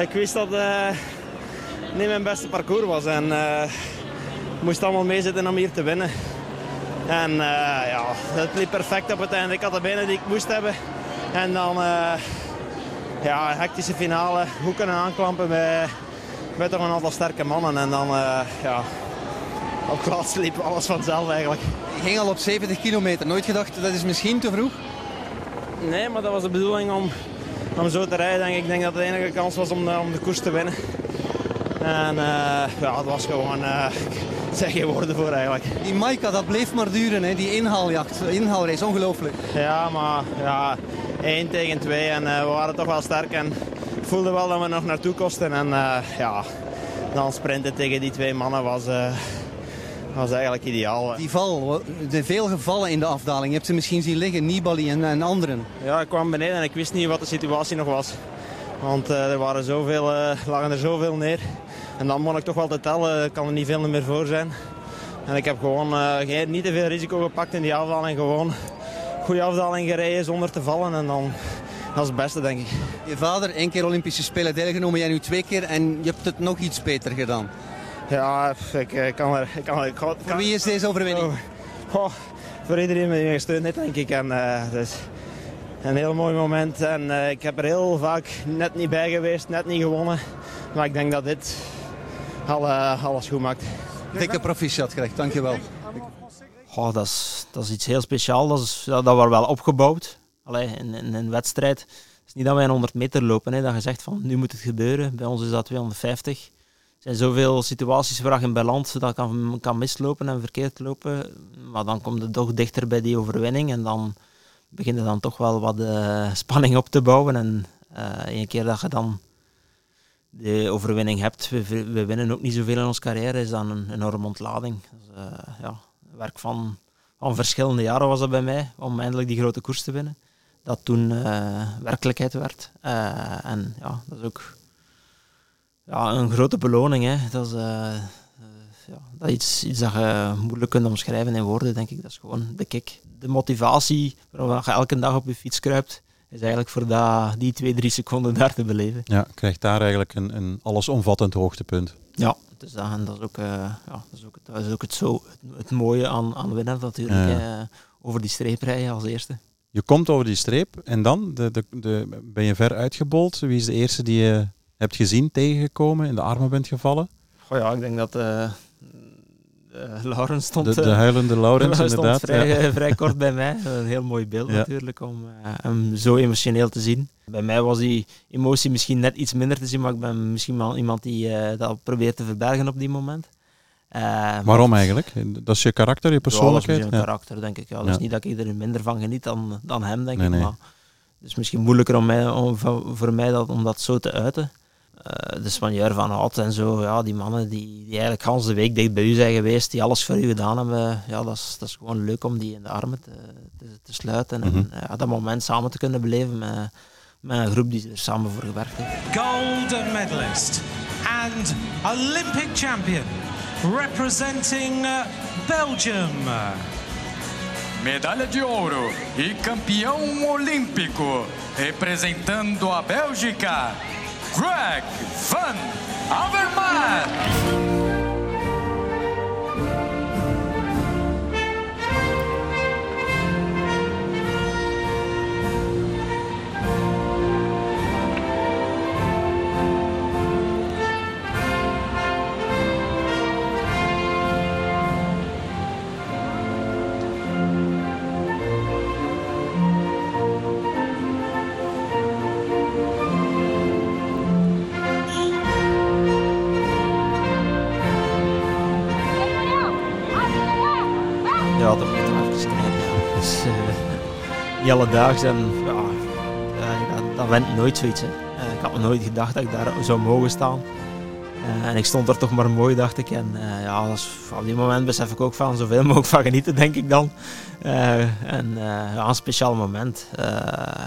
ik wist dat het niet mijn beste parcours was. En eh moest allemaal meezitten om hier te winnen. En eh, ja, het liep perfect op het einde. Ik had de benen die ik moest hebben. En dan eh, ja, een hectische finale. Hoe kunnen aanklampen bij, bij toch een aantal sterke mannen. En dan eh, ja, op het laatste liep alles vanzelf eigenlijk. Je ging al op 70 kilometer. Nooit gedacht, dat is misschien te vroeg? Nee, maar dat was de bedoeling om, om zo te rijden. Denk ik. denk dat de enige kans was om, de- om de koers te winnen. En eh, ja, het was gewoon, eh ik [LAUGHS] zeg geen woorden voor eigenlijk. Die Maika, dat bleef maar duren, hè? die inhaaljacht, inhaalrace, ongelooflijk. Ja, maar ja, 1 tegen 2 en eh, we waren toch wel sterk en voelde wel dat we nog naartoe kosten. En eh, ja, dan sprinten tegen die twee mannen was, eh, was eigenlijk ideaal. Die val, er veel gevallen in de afdaling. Je hebt ze misschien zien liggen, Nibali en, en anderen. Ja, ik kwam beneden en ik wist niet wat de situatie nog was. Want eh, er waren zoveel, eh, lagen er zoveel neer. En dan moet ik toch wel te tellen, er kan er niet veel meer voor zijn. En ik heb gewoon eh, geen, niet te veel risico gepakt in die afdaling. Gewoon goede afdaling gereden zonder te vallen. En dan, dat is het beste, denk ik. Je vader, één keer Olympische Spelen deelgenomen, jij nu twee keer en je hebt het nog iets beter gedaan. Ja, ik, ik kan er... Ik kan, ik, kan- Voor wie is deze overwinning? Goh, voor iedereen die me gesteund heeft, denk ik. En, eh, dus een heel mooi moment. En eh, ik heb er heel vaak net niet bij geweest, net niet gewonnen. Maar ik denk dat dit alle, alles goed maakt. Dikke proficiat, Greg, dankjewel. Goh, dat, is, dat is iets heel speciaals. Dat, is, dat, dat wordt wel opgebouwd Allee, in, in een wedstrijd. Het is niet dat wij een 100 meter lopen, hè, dat je zegt van nu moet het gebeuren. Bij ons is dat 250. Er zijn zoveel situaties waar je in balans dat kan, kan mislopen en verkeerd lopen. Maar dan komt het toch dichter bij die overwinning. En dan begint er dan toch wel wat eh, spanning op te bouwen. En uh, een keer dat je dan de overwinning hebt, we, we, winnen ook niet zoveel in onze carrière, is dan een enorme ontlading. Dus, uh, ja, werk van, van verschillende jaren was dat bij mij, om eindelijk die grote koers te winnen. Dat toen werkelijkheid werd. En ja, dat is ook ja, een grote beloning. Hè. Dat is uh, ja, dat iets, iets dat je moeilijk kunt omschrijven in woorden, denk ik. Dat is gewoon de kick. De motivatie waarom je elke dag op je fiets kruipt, is eigenlijk voor dat, die twee, drie seconden daar te beleven. Ja, krijgt daar eigenlijk een, een allesomvattend hoogtepunt. Ja, dus dat, en dat, is ook, uh, ja, dat, is ook, dat is ook het, zo, het, het mooie aan, aan winnen natuurlijk. Ja. Uh, over die streep rijden als eerste. Je komt over die streep en dan de, de, de, ben je ver uitgebold. Wie is de eerste die je hebt gezien, tegengekomen, in de armen bent gevallen? Goh ja, ik denk dat uh, Laurens stond... De, de huilende Laurens, [LAUGHS] inderdaad. Vrij, ja. vrij kort bij mij. Een heel mooi beeld ja. natuurlijk, om hem zo emotioneel te zien. Bij mij was die emotie misschien net iets minder te zien, maar ik ben misschien wel iemand die dat probeert te verbergen op die moment. Uh, Waarom eigenlijk? Dat is je karakter, je persoonlijkheid? Ja, dat is mijn karakter, denk ik. Ja. Dat is niet dat ik er minder van geniet dan, dan hem, denk nee, ik. Nee. Maar het is misschien moeilijker om mij, om, voor mij dat, om dat zo te uiten. Uh, de Spanjaar van Hout en zo, ja, die mannen die, die eigenlijk gans de week dicht bij u zijn geweest, die alles voor u gedaan hebben, ja, dat is, dat is gewoon leuk om die in de armen te, te, te sluiten en mm-hmm. ja, dat moment samen te kunnen beleven met, met een groep die er samen voor gewerkt heeft. Gold medalist and Olympic champion representing Belgium. Medalha de ouro e campeão olímpico representando a Bélgica, Greg van Avermaet. Alledaags en ja, uh, dat, went nooit zoiets. Uh, ik had nooit gedacht dat ik daar zou mogen staan. en ik stond er toch maar mooi, dacht ik. En ja, op die moment besef ik ook van zoveel [LAUGHS] mogelijk van genieten, denk ik dan. en een speciaal moment.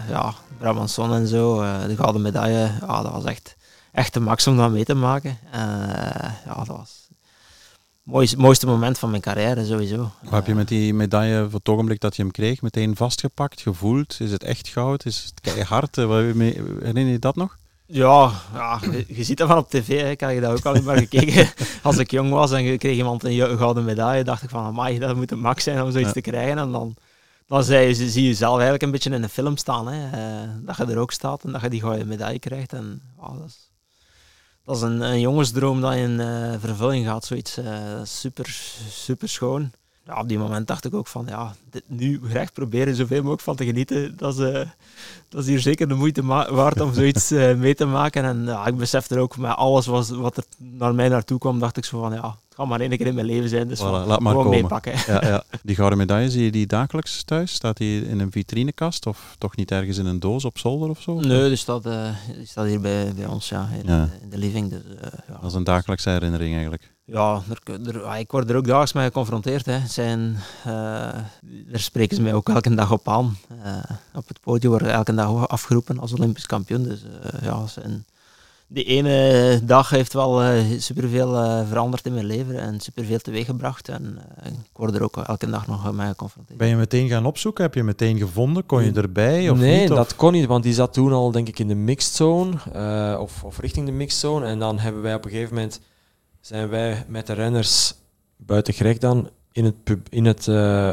ja, Brabanson en zo, de gouden medaille, ja, dat was echt, echt de max om dat mee te maken. Mooiste, mooiste moment van mijn carrière sowieso. Wat heb je met die medaille voor het ogenblik dat je hem kreeg meteen vastgepakt, gevoeld? Is het echt goud? Is het keihard? Herinner je dat nog? Ja, ja je, ziet dat van op tv. Hè. Ik had je dat ook al maar gekeken. [LAUGHS] Als ik jong was en je kreeg iemand een gouden medaille, dacht ik van, amai, dat moet een max zijn om zoiets ja. te krijgen. En dan, dan zie, je, zie je zelf eigenlijk een beetje in een film staan. Hè. Uh, dat je er ook staat en dat je die gouden medaille krijgt. En oh, dat is dat is een, een jongensdroom dat in uh, vervulling gaat. Zoiets uh, super, super schoon. Ja, op die moment dacht ik ook van, ja, dit nu recht proberen zoveel mogelijk van te genieten. Dat is, uh, dat is hier zeker de moeite waard om zoiets mee te maken. En ja, ik besefte er ook met alles was, wat er naar mij naartoe kwam, dacht ik zo van, ja, het kan maar één keer in mijn leven zijn. Dus voilà, laat maar gewoon komen. meepakken. Ja, ja. [LAUGHS] Die gouden medaille, zie je die dagelijks thuis? Staat die in een vitrinekast of toch niet ergens in een doos op zolder of zo? Nee, die staat, uh, die staat hier bij, bij ons, ja, in, ja. in de living. Dus, uh, ja. Dat is een dagelijkse herinnering eigenlijk. Ja, er, er, ik word er ook dagelijks mee geconfronteerd. Hè. Zijn, uh, daar spreken ze mij ook elke dag op aan. op het podium elke dag afgeroepen als Olympisch kampioen. Dus ja, zijn, die ene dag heeft wel uh, superveel uh, veranderd in mijn leven en superveel teweeggebracht. En uh, ik word er ook elke dag nog mee geconfronteerd. Ben je meteen gaan opzoeken? Heb je meteen gevonden? Kon je erbij? Of nee, niet, dat kon niet, want die zat toen al denk ik in de mixed zone of, of richting de mixed zone. En dan hebben wij op een gegeven moment zijn wij met de renners buiten Greg dan in het, pub, in het,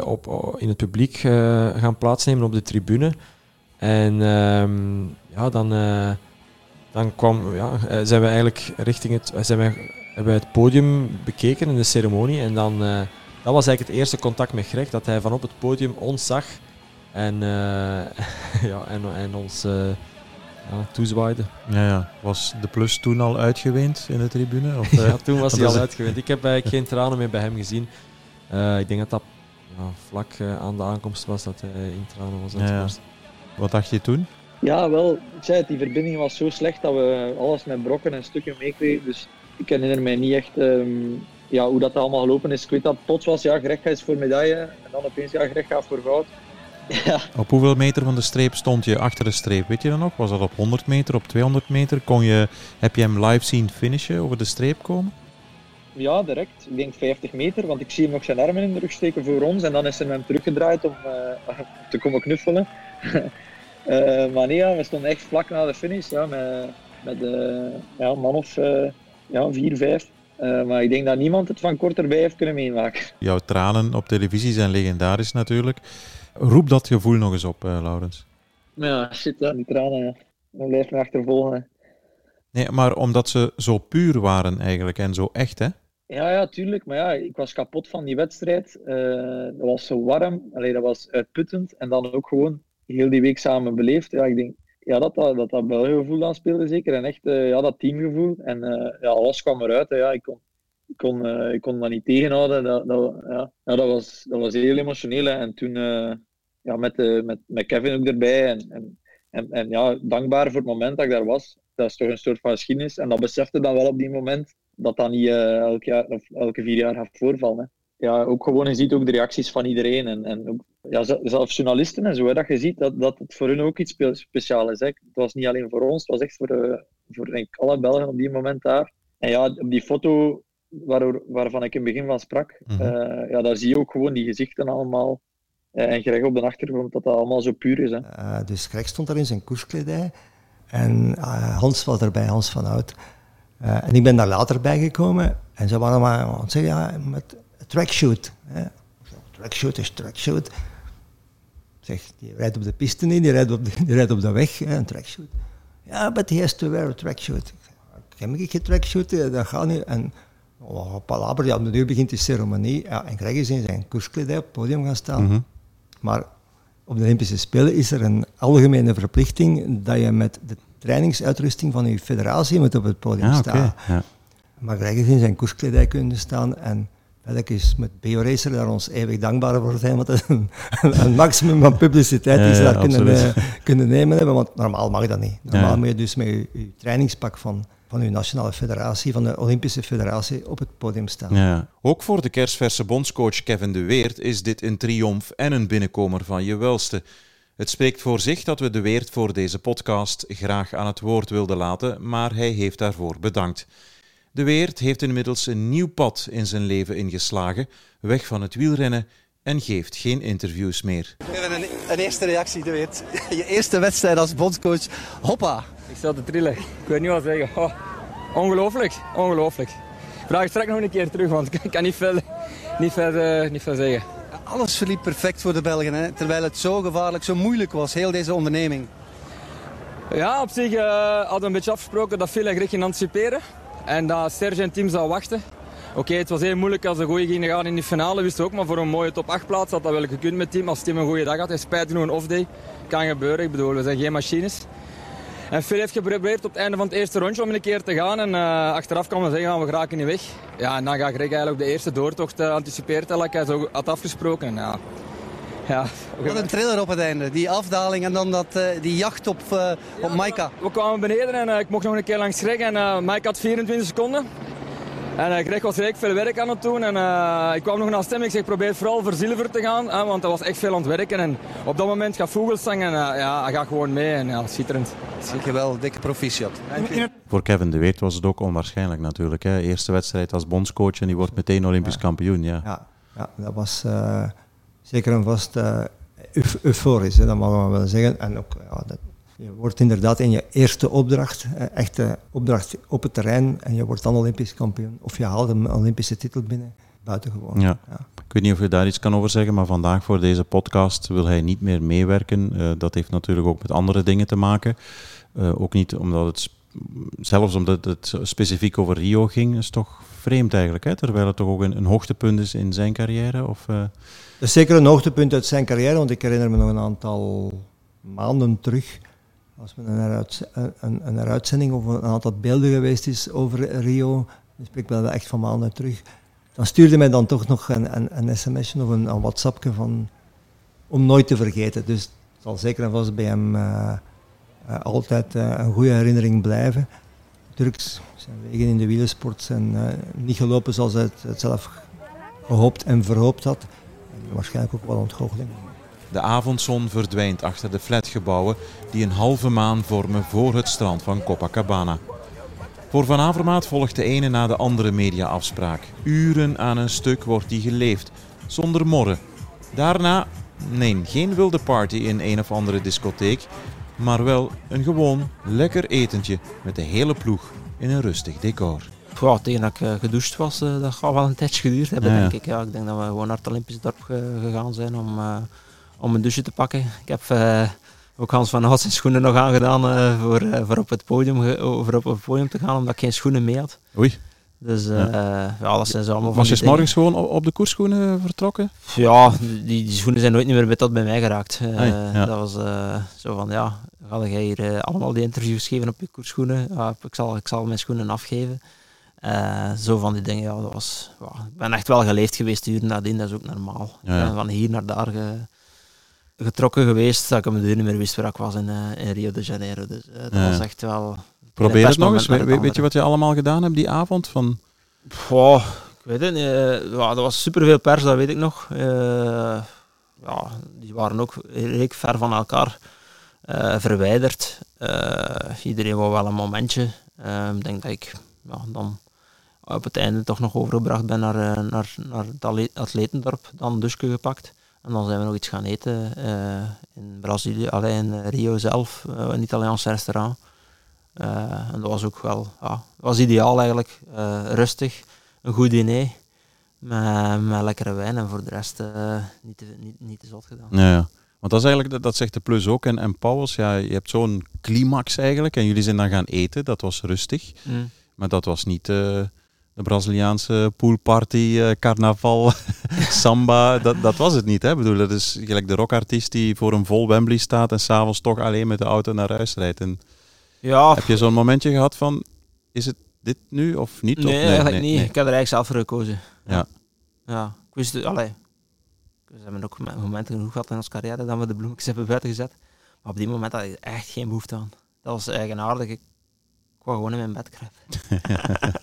op, in het publiek gaan plaatsnemen op de tribune. En ehm, ja, dan dan kwam, ja, zijn we eigenlijk richting het, zijn we, hebben wij het podium bekeken in de ceremonie. En dan, uh, dat was eigenlijk het eerste contact met Greg, dat hij van op het podium ons zag en, uh, [LAUGHS] ja, en, en ons uh, ja, toezwaaide. Ja, ja, Was de plus toen al uitgeweend in de tribune? Of, [LAUGHS] ja, toen was hij [LAUGHS] al uitgeweend. Ik heb eigenlijk geen tranen meer bij hem gezien. ik denk dat dat ja, vlak aan de aankomst was dat hij in tranen was. Ja, Wat dacht je toen? Ja, wel. Ik zei het, die verbinding was zo slecht dat we alles met brokken en stukken meekregen. Dus ik herinner mij niet echt um, ja, hoe dat allemaal gelopen is. Ik weet dat plots was, ja, Greg gaat voor medaille. En dan opeens, ja, Greg gaat voor goud. [LAUGHS] Ja. Op hoeveel meter van de streep stond je achter de streep? Weet je dat nog? Was dat op 100 meter, op 200 meter? Kon je, heb je hem live zien finishen, over de streep komen? Ja, direct. Ik denk 50 meter, want ik zie hem nog zijn armen in de rug steken voor ons. En dan is hij hem teruggedraaid om uh, [LAUGHS] te komen knuffelen. Uh, [LAUGHS] maar nee, ja, we stonden echt vlak na de finish. Ja, met met uh, ja, man of uh, ja, vier, vijf. Uh, maar ik denk dat niemand het van kort erbij heeft kunnen meemaken. Jouw tranen op televisie zijn legendarisch natuurlijk. Roep dat gevoel nog eens op, uh, Laurens. Ja, shit, ja, die tranen, ja. Dan blijf me achtervolgen. Nee, maar omdat ze zo puur waren eigenlijk en zo echt, hè? Ja, ja, tuurlijk. Maar ja, ik was kapot van die wedstrijd. Uh, dat was zo warm. Allee, dat was uitputtend. En dan ook gewoon heel die week samen beleefd. Ja, ik denk ja, dat dat, dat, dat gevoel dan speelde zeker. En echt uh, ja, dat teamgevoel. En uh, ja, alles kwam eruit. Hè. Ja, ik, kon, ik, kon, ik kon dat niet tegenhouden. Dat, dat, ja. Ja, dat, was, dat was heel emotioneel. En toen ja, met, met, met Kevin ook erbij. En, en, en, en, ja, dankbaar voor het moment dat ik daar was. Dat is toch een soort van geschiedenis. En dat besefte dan wel op die moment dat dat niet elk jaar, of elke vier jaar gaat voorvallen. Hè ja, ook gewoon, je ziet ook de reacties van iedereen. En, en ook, ja, zelfs journalisten en zo, hè, dat je ziet dat, dat het voor hun ook iets speciaals is. Hè. Het was niet alleen voor ons, het was echt voor, uh, voor denk ik, alle Belgen op die moment daar. En ja, op die foto waar, waarvan ik in het begin van sprak, mm -hmm. uh, ja, daar zie je ook gewoon die gezichten allemaal. En Greg op de achtergrond, dat dat allemaal zo puur is. Hè. dus Greg stond daar in zijn koerskledij. En Hans was erbij, Hans van Oud. en ik ben daar later bijgekomen. En ze waren maar aan het zeggen, ja, met trackshoot. Trackshoot is trackshoot. Zeg, die rijdt op de piste niet, die rijdt op de, [LAUGHS] die rijdt op de weg, hè, een trackshoot. Ja, but he has to wear a trackshoot. Ik heb geen trackshoot, dat gaat niet. En oh, palaber, ja, nu begint die ceremonie. Ja, en Greg is in zijn koerskledij op het podium gaan staan. Mhm. Maar op de Olympische Spelen is er een algemene verplichting dat je met de trainingsuitrusting van je federatie moet op het podium ah, staan. okay, ja. Maar Greg is in zijn koerskledij kunnen staan en dat is met BioRacer daar ons eeuwig dankbaar voor zijn, want het een, een, maximum van publiciteit die ze daar kunnen, uh, kunnen nemen hebben, want normaal mag dat niet. Normaal Ja. moet je dus met je, je trainingspak van, van je nationale federatie, van de Olympische federatie, op het podium staan. Ja. Ook voor de kerstverse bondscoach Kevin de Weert is dit een triomf en een binnenkomer van je welste. Het spreekt voor zich dat we de Weert voor deze podcast graag aan het woord wilden laten, maar hij heeft daarvoor bedankt. De Weert heeft inmiddels een nieuw pad in zijn leven ingeslagen, weg van het wielrennen en geeft geen interviews meer. Even een, een eerste reactie, de weet. [LAUGHS] Je eerste wedstrijd als bondscoach. Hoppa. Ik sta te trillen. Ik weet niet wat zeggen. Oh, ongelooflijk, ongelooflijk. Vraag straks nog een keer terug, want ik kan niet veel, niet veel, uh, niet veel zeggen. Alles verliep perfect voor de Belgen, hè? terwijl het zo gevaarlijk, zo moeilijk was, heel deze onderneming. Ja, op zich uh, hadden we een beetje afgesproken dat Phil en Greg anticiperen. En dat Serge en team zou wachten. Oké, het was heel moeilijk als ze goeie gingen gaan in de finale, wist ook. Maar voor een mooie top 8 plaats had dat wel gekund met team. Als team een goede dag had. En spijt genoeg een off-day. Kan gebeuren. Ik bedoel, we zijn geen machines. En Phil heeft geprobeerd op het einde van het eerste rondje om een keer te gaan. En uh, achteraf kan we zeggen, gaan we geraken niet weg. Ja, en dan gaat Greg eigenlijk de eerste doortocht uh, anticiperen, like hij zo had afgesproken. En ja, ja. Wat een thriller op het einde. Die afdaling en dan dat, uh, die jacht op, uh, op Maika. We kwamen beneden en uh, ik mocht nog een keer langs Greg. En Maika had 24 seconden. En uh, Greg was redelijk veel werk aan het doen. En uh, ik kwam nog naar stem. Ik zeg, probeer vooral voor zilver te gaan. Hè, want dat was echt veel aan het werken. En op dat moment gaat Vogelsang en uh, ja, hij gaat gewoon mee. En ja, schitterend. Dankjewel, dikke proficiat. Voor Kevin de Weert was het ook onwaarschijnlijk natuurlijk. Hè. Eerste wedstrijd als bondscoach en die wordt meteen Olympisch ja. kampioen. Ja. Ja, ja, dat was uh, zeker en vast uh, euforisch, hè, dat mogen we wel zeggen. En ook, ja, dat, je wordt inderdaad in je eerste opdracht, echte opdracht op het terrein, en je wordt dan Olympisch kampioen. Of je haalt een Olympische titel binnen, buitengewoon. Ja. ja. Ik weet niet of je daar iets kan over zeggen, maar vandaag voor deze podcast wil hij niet meer meewerken. Uh, dat heeft natuurlijk ook met andere dingen te maken. Uh, ook niet omdat het, zelfs omdat het specifiek over Rio ging, is toch vreemd eigenlijk. Hè? Terwijl het toch ook een, een hoogtepunt is in zijn carrière. Of, uh... Dat is zeker een hoogtepunt uit zijn carrière, want ik herinner me nog een aantal maanden terug als er een, een, een of een aantal beelden geweest is over Rio, spreek ik wel echt van maanden terug, dan stuurde mij dan toch nog een, een, een sms'je of een, een WhatsAppje van om nooit te vergeten. Dus het zal zeker en vast bij hem uh, uh, altijd uh, een goede herinnering blijven. Natuurlijk, zijn wegen in de wielersport zijn niet gelopen zoals hij het, zelf gehoopt en verhoopt had. Waarschijnlijk ook wel ontgoocheling. De avondzon verdwijnt achter de flatgebouwen die een halve maan vormen voor het strand van Copacabana. Voor Van Avermaat volgt de ene na de andere mediaafspraak. Uren aan een stuk wordt die geleefd, zonder morren. Daarna, nee, geen wilde party in een of andere discotheek, maar wel een gewoon lekker etentje met de hele ploeg in een rustig decor. ja, tegen dat ik uh, gedoucht was, uh, dat gaat wel een tijdje geduurd hebben, Ja, ja. denk ik. Ja, ik denk dat we gewoon naar het Olympisch dorp ge- gegaan zijn om, eh, om een douche te pakken. Ik heb eh, ook Hans van Hout zijn schoenen nog aangedaan eh, voor, eh, voor, op het podium, voor op het podium te gaan, omdat ik geen schoenen mee had. Oei. Dus eh, ja. dat zijn zo allemaal Was je morgens gewoon op de koersschoenen vertrokken? ja, die, die schoenen zijn nooit meer bij, tot bij mij geraakt. Ah, ja. Dat was zo van, ja, ga jij hier allemaal die interviews geven op je koersschoenen? Ja, ik, zal, ik zal mijn schoenen afgeven. Zo van die dingen, ja, dat was... ja, ik ben echt wel geleefd geweest uren nadien, dat is ook normaal. Ja, ja. Van hier naar daar ge- getrokken geweest, dat ik de deur niet meer wist waar ik was in, eh, in Rio de Janeiro. Dus eh, dat was echt wel... Probeer het nog eens. het weet je wat je allemaal gedaan hebt die avond? Van... Ik weet het niet. eh, ja, er was superveel pers, dat weet ik nog. Ja, die waren ook redelijk ver van elkaar verwijderd. Iedereen wou wel een momentje. Ik denk dat ik ja, dan op het einde toch nog overgebracht ben naar, naar, naar het atletendorp. Dan douche gepakt. En dan zijn we nog iets gaan eten eh, in Brazilië, alleen in Rio zelf, eh, een Italiaans restaurant. Eh, en dat was ook wel, ja, dat was ideaal eigenlijk. Eh, rustig, een goed diner met, met lekkere wijn en voor de rest eh, niet, te, niet, niet te zot gedaan. Ja, ja. Want dat is eigenlijk, dat, dat zegt de plus ook. En, en Pauwels, ja, je hebt zo'n climax eigenlijk. En jullie zijn dan gaan eten, dat was rustig. Mm. Maar dat was niet eh, de Braziliaanse poolparty, eh, carnaval, [LAUGHS] samba. Dat, dat was het niet. Hè? Ik bedoel, dat is gelijk de rockartiest die voor een vol Wembley staat en s'avonds toch alleen met de auto naar huis rijdt. En Ja. Heb je zo'n momentje gehad van, is het dit nu of niet? Nee, of, eigenlijk niet. Ik heb er eigenlijk zelf voor gekozen. Ja. Ja, ik wist het, allee. We hebben ook mo- momenten genoeg gehad in onze carrière dat we de bloemetjes hebben buiten gezet. Maar op die moment had ik echt geen behoefte aan. Dat was eigenaardig. Ik ik wou gewoon in mijn bed kruipen. [LAUGHS]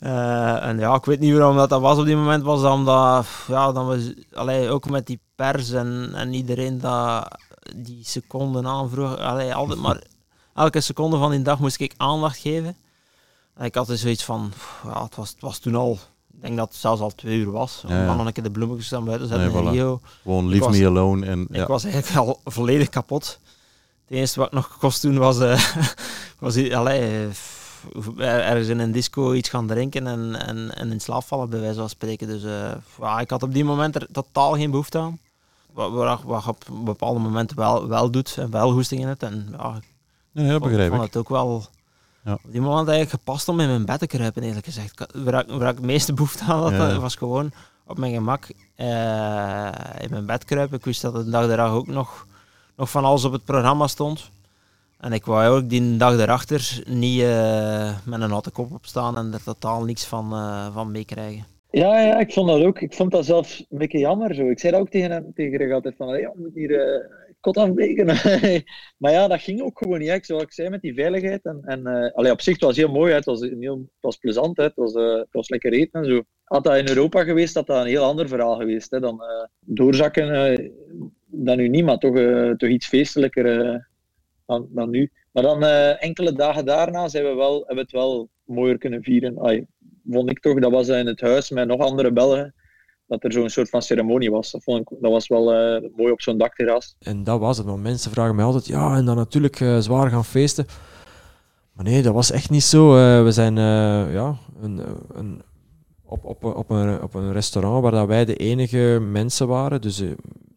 Eh, en ja, ik weet niet waarom dat, dat was op die moment. Was dat omdat, ja, dan we, allee, ook met die pers en, en iedereen dat die seconden aanvroeg. Allee, altijd maar, elke seconde van die dag moest ik aandacht geven. En ik had dus zoiets van, ja, het, was, het was toen al, ik denk dat het zelfs al twee uur was. Om Ja, ja. dan een keer de bloemetjes aan buiten te zetten Nee, voilà. Gewoon Ik leave was- me alone en- ik ja. was eigenlijk al [LAUGHS] volledig kapot. Het enige wat ik nog kost toen was, eh, [LAUGHS] was allee, eh, er- ergens in een disco iets gaan drinken en, en, en in slaap vallen, bij wijze van spreken. Dus eh, ja, ik had op die moment er totaal geen behoefte aan. Wat, wat, op bepaalde momenten wel, wel doet en wel goesting in het. En, ja, ik Nee, dat vond- begrijp vond ik. het ook wel Ja. op die moment eigenlijk gepast om in mijn bed te kruipen, eerlijk gezegd. Waar, ik- waar ik het meeste behoefte aan had, Ja. was gewoon op mijn gemak in mijn bed kruipen. Ik wist dat de dag daarna ook nog, nog van alles op het programma stond. En ik wou ook die dag daarachter niet eh, met een houten kop opstaan en er totaal niks van, eh, van meekrijgen. Ja, ja, ik vond dat ook. Ik vond dat zelfs een beetje jammer zo. Ik zei dat ook tegen hem, tegen altijd van, ja, we moeten hier eh, kot afbreken. [LAUGHS] maar ja, dat ging ook gewoon niet. hè. Zoals ik zei, met die veiligheid. En, en allee, op zich, het was heel mooi. Hè. Het, was heel, was plezant. Hè. Het, was, eh, het was lekker eten en zo. Had dat in Europa geweest, had dat een heel ander verhaal geweest. Hè. Dan doorzakken, dan nu niet, maar toch, eh, toch iets feestelijker eh, dan, dan nu. Maar dan eh, enkele dagen daarna zijn we wel, hebben we het wel mooier kunnen vieren. Vond ik toch, dat was in het huis met nog andere Belgen, dat er zo'n soort van ceremonie was. Dat, vond ik, dat was wel mooi op zo'n dakterras. En dat was het. Want mensen vragen mij altijd, ja, en dan natuurlijk zwaar gaan feesten. Maar nee, dat was echt niet zo. We zijn ja, een, een, op, op, op, een, op een restaurant waar dat wij de enige mensen waren. Dus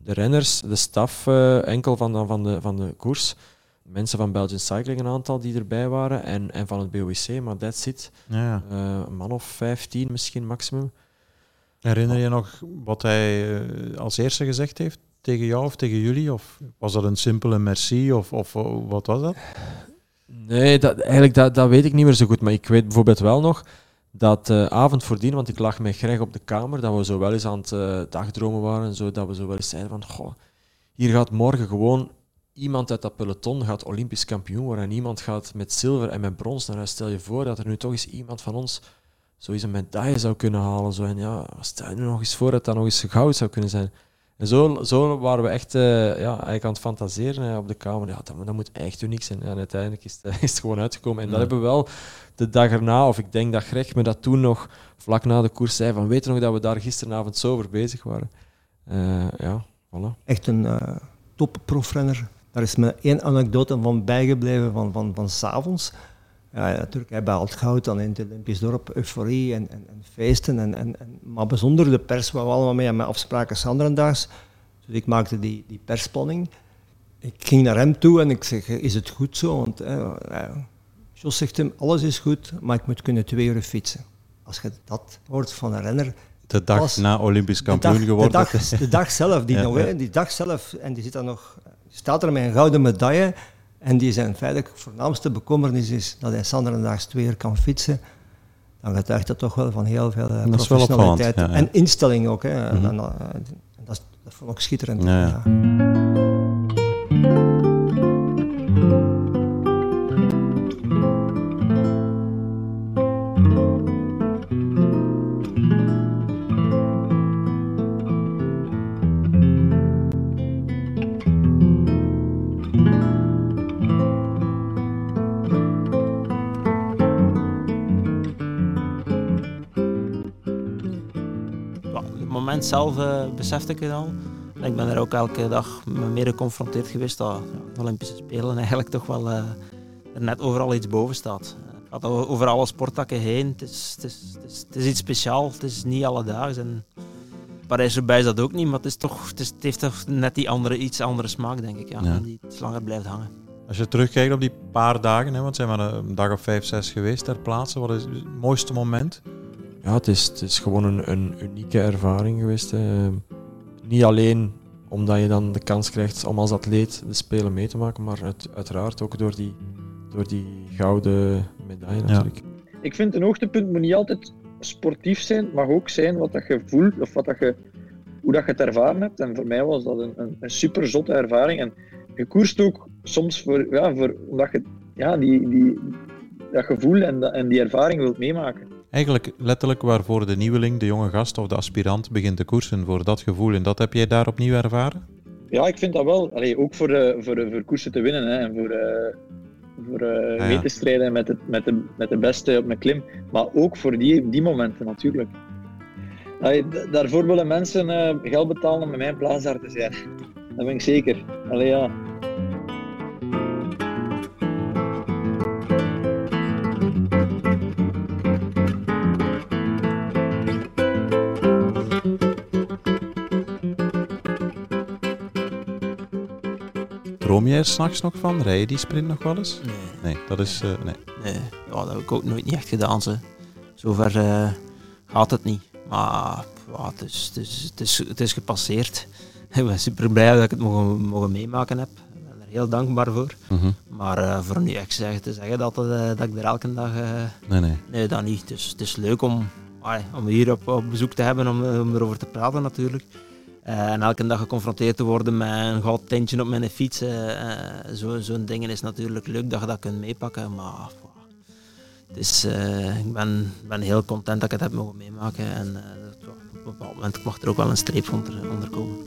de renners, de staf eh, enkel van, van, de, van de koers. Mensen van Belgian Cycling, een aantal die erbij waren. En, en van het BOIC, maar that's it. Ja. Eh, een man of 15 misschien maximum. Herinner je nog wat hij eh, als eerste gezegd heeft tegen jou of tegen jullie? Of was dat een simpele merci of, of wat was dat? Nee, dat, eigenlijk dat, dat weet ik niet meer zo goed. Maar ik weet bijvoorbeeld wel nog dat de avond voordien, want ik lag met Greg op de kamer, dat we zo wel eens aan het eh, dagdromen waren en zo, dat we zo wel eens zeiden van, goh, hier gaat morgen gewoon iemand uit dat peloton gaat Olympisch kampioen worden en iemand gaat met zilver en met brons naar. Stel je voor dat er nu toch eens iemand van ons zo een medaille zou kunnen halen. Zo. En ja, stel je nu nog eens voor dat dat nog eens goud zou kunnen zijn. En zo, zo waren we echt eh, ja, eigenlijk aan het fantaseren eh, op de kamer. Ja, dat, dat moet echt uniek zijn. En uiteindelijk is het, [LAUGHS] is het gewoon uitgekomen. En dat hebben we wel de dag erna, of ik denk dat Greg me dat toen nog vlak na de koers zei, van weet je nog dat we daar gisteravond zo over bezig waren? Eh, ja, voilà. Echt een eh top profrenner. Daar is me één anekdote van bijgebleven van, van, van s'avonds. Ja, Turkije behaalt goud, dan in het Olympisch dorp euforie en, en, en feesten. En, en, en, maar bijzonder de pers, waar we allemaal mee aan mijn afspraken Sanderendaags. Dus ik maakte die, die persplanning. Ik ging naar hem toe en ik zeg, is het goed zo? Want eh, Jos zegt hem, alles is goed, maar ik moet kunnen twee uur fietsen. Als je dat hoort van een renner... De dag na Olympisch kampioen geworden. De dag, de dag zelf, die, [LAUGHS] nog, die dag zelf, en die zit dan nog, staat er met een gouden medaille. En die zijn feitelijk voornaamste bekommernis is dat hij Sanderendaags twee uur kan fietsen. Dan getuigt dat toch wel van heel veel uh, professionaliteit. Ja, ja. En instelling ook. Hè. Mm -hmm. en, uh, dat, dat vond ik schitterend. Ja, zelf uh, besefte ik het al. En ik ben er ook elke dag mee geconfronteerd geweest dat de Olympische Spelen eigenlijk toch wel uh, er net overal iets boven staat. Het gaat over alle sporttakken heen. Het is, het, is, het, is, het is iets speciaals, het is niet alledaags. En Parijs-Roubaix is dat ook niet, maar het, is toch, het, heeft toch net die andere, iets andere smaak, denk ik. Ja, ja. Die iets langer blijft hangen. Als je terugkijkt op die paar dagen, hè, want het zijn maar een dag of vijf, zes geweest ter plaatse, wat is het mooiste moment? Ja, het is, het is gewoon een, een unieke ervaring geweest. Uh, niet alleen omdat je dan de kans krijgt om als atleet de Spelen mee te maken, maar het, uiteraard ook door die, door die gouden medaille natuurlijk. Ja. Ik vind een hoogtepunt moet niet altijd sportief zijn, mag ook zijn wat dat je voelt of wat dat je, hoe dat je het ervaren hebt. En voor mij was dat een, een, een super zotte ervaring. En je koerst ook soms voor, ja, voor omdat je ja, die, die, dat gevoel en, dat, en die ervaring wilt meemaken. Eigenlijk letterlijk waarvoor de nieuweling, de jonge gast of de aspirant begint te koersen, voor dat gevoel. En dat heb jij daar opnieuw ervaren? Ja, ik vind dat wel. Allee, ook voor, uh, voor, uh, voor koersen te winnen hè, en voor, uh, voor uh, ah, ja. mee te strijden met, het, met, de, met de beste op mijn klim. Maar ook voor die, die momenten natuurlijk. Allee, daarvoor willen mensen geld betalen om bij mijn plaats daar te zijn. [LAUGHS] Dat ben ik zeker. Allee, ja. Droom jij er s'nachts nog van? Rij je die sprint nog wel eens? Nee. Nee, dat is... Uh, nee. nee. Ja, dat heb ik ook nooit niet echt gedaan. Ze. Zover uh, gaat het niet. Maar ja, het, is, het, is, het, is, het is gepasseerd. [LAUGHS] Ik ben super blij dat ik het mogen, mogen meemaken heb. Ik ben er heel dankbaar voor. Mm -hmm. Maar uh, voor nu echt te zeggen dat, dat ik er elke dag... nee, nee. Nee, dat niet. Dus, het is leuk om, om hier op, op bezoek te hebben, om, om erover te praten natuurlijk. Uh, en elke dag geconfronteerd te worden met een goud tintje op mijn fiets. Uh, Zo'n zo ding is natuurlijk leuk dat je dat kunt meepakken. Maar is, uh, ik ben, ben heel content dat ik het heb mogen meemaken. En op een bepaald moment mag er ook wel een streep onder, onder komen.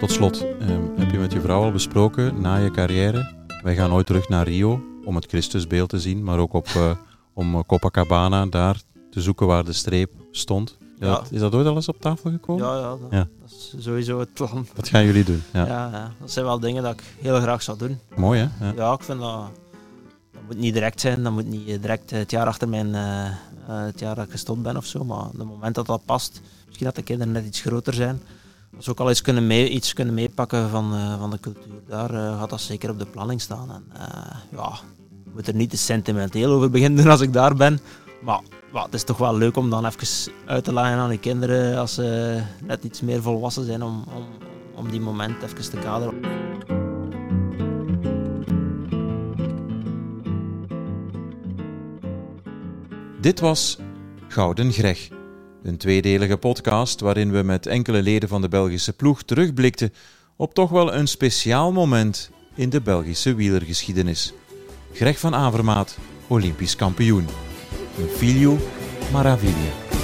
Tot slot, heb je met je vrouw al besproken na je carrière? Wij gaan ooit terug naar Rio om het Christusbeeld te zien, maar ook op, uh, om Copacabana daar te zoeken waar de streep stond. Ja, ja. Dat, is dat ooit al eens op tafel gekomen? Ja, ja, dat, ja, dat, is sowieso het plan. Wat gaan jullie doen? Ja. Ja, dat zijn wel dingen dat ik heel graag zou doen. Mooi hè? Ja, ja ik vind dat... Dat moet niet direct zijn, dat moet niet direct het jaar achter mijn, uh, het jaar dat ik gestopt ben of zo, maar op het moment dat dat past, misschien dat de kinderen net iets groter zijn, we ook al eens kunnen mee, iets kunnen meepakken van, uh, van de cultuur, daar uh, gaat dat zeker op de planning staan. En, uh, ja, ik moet er niet te sentimenteel over beginnen als ik daar ben. Maar well, het is toch wel leuk om dan even uit te leggen aan die kinderen als ze net iets meer volwassen zijn om, om, om die moment even te kaderen. Dit was Gouden Greg. Een tweedelige podcast waarin we met enkele leden van de Belgische ploeg terugblikten op toch wel een speciaal moment in de Belgische wielergeschiedenis. Greg van Avermaat, Olympisch kampioen. Een filio Maraviglia.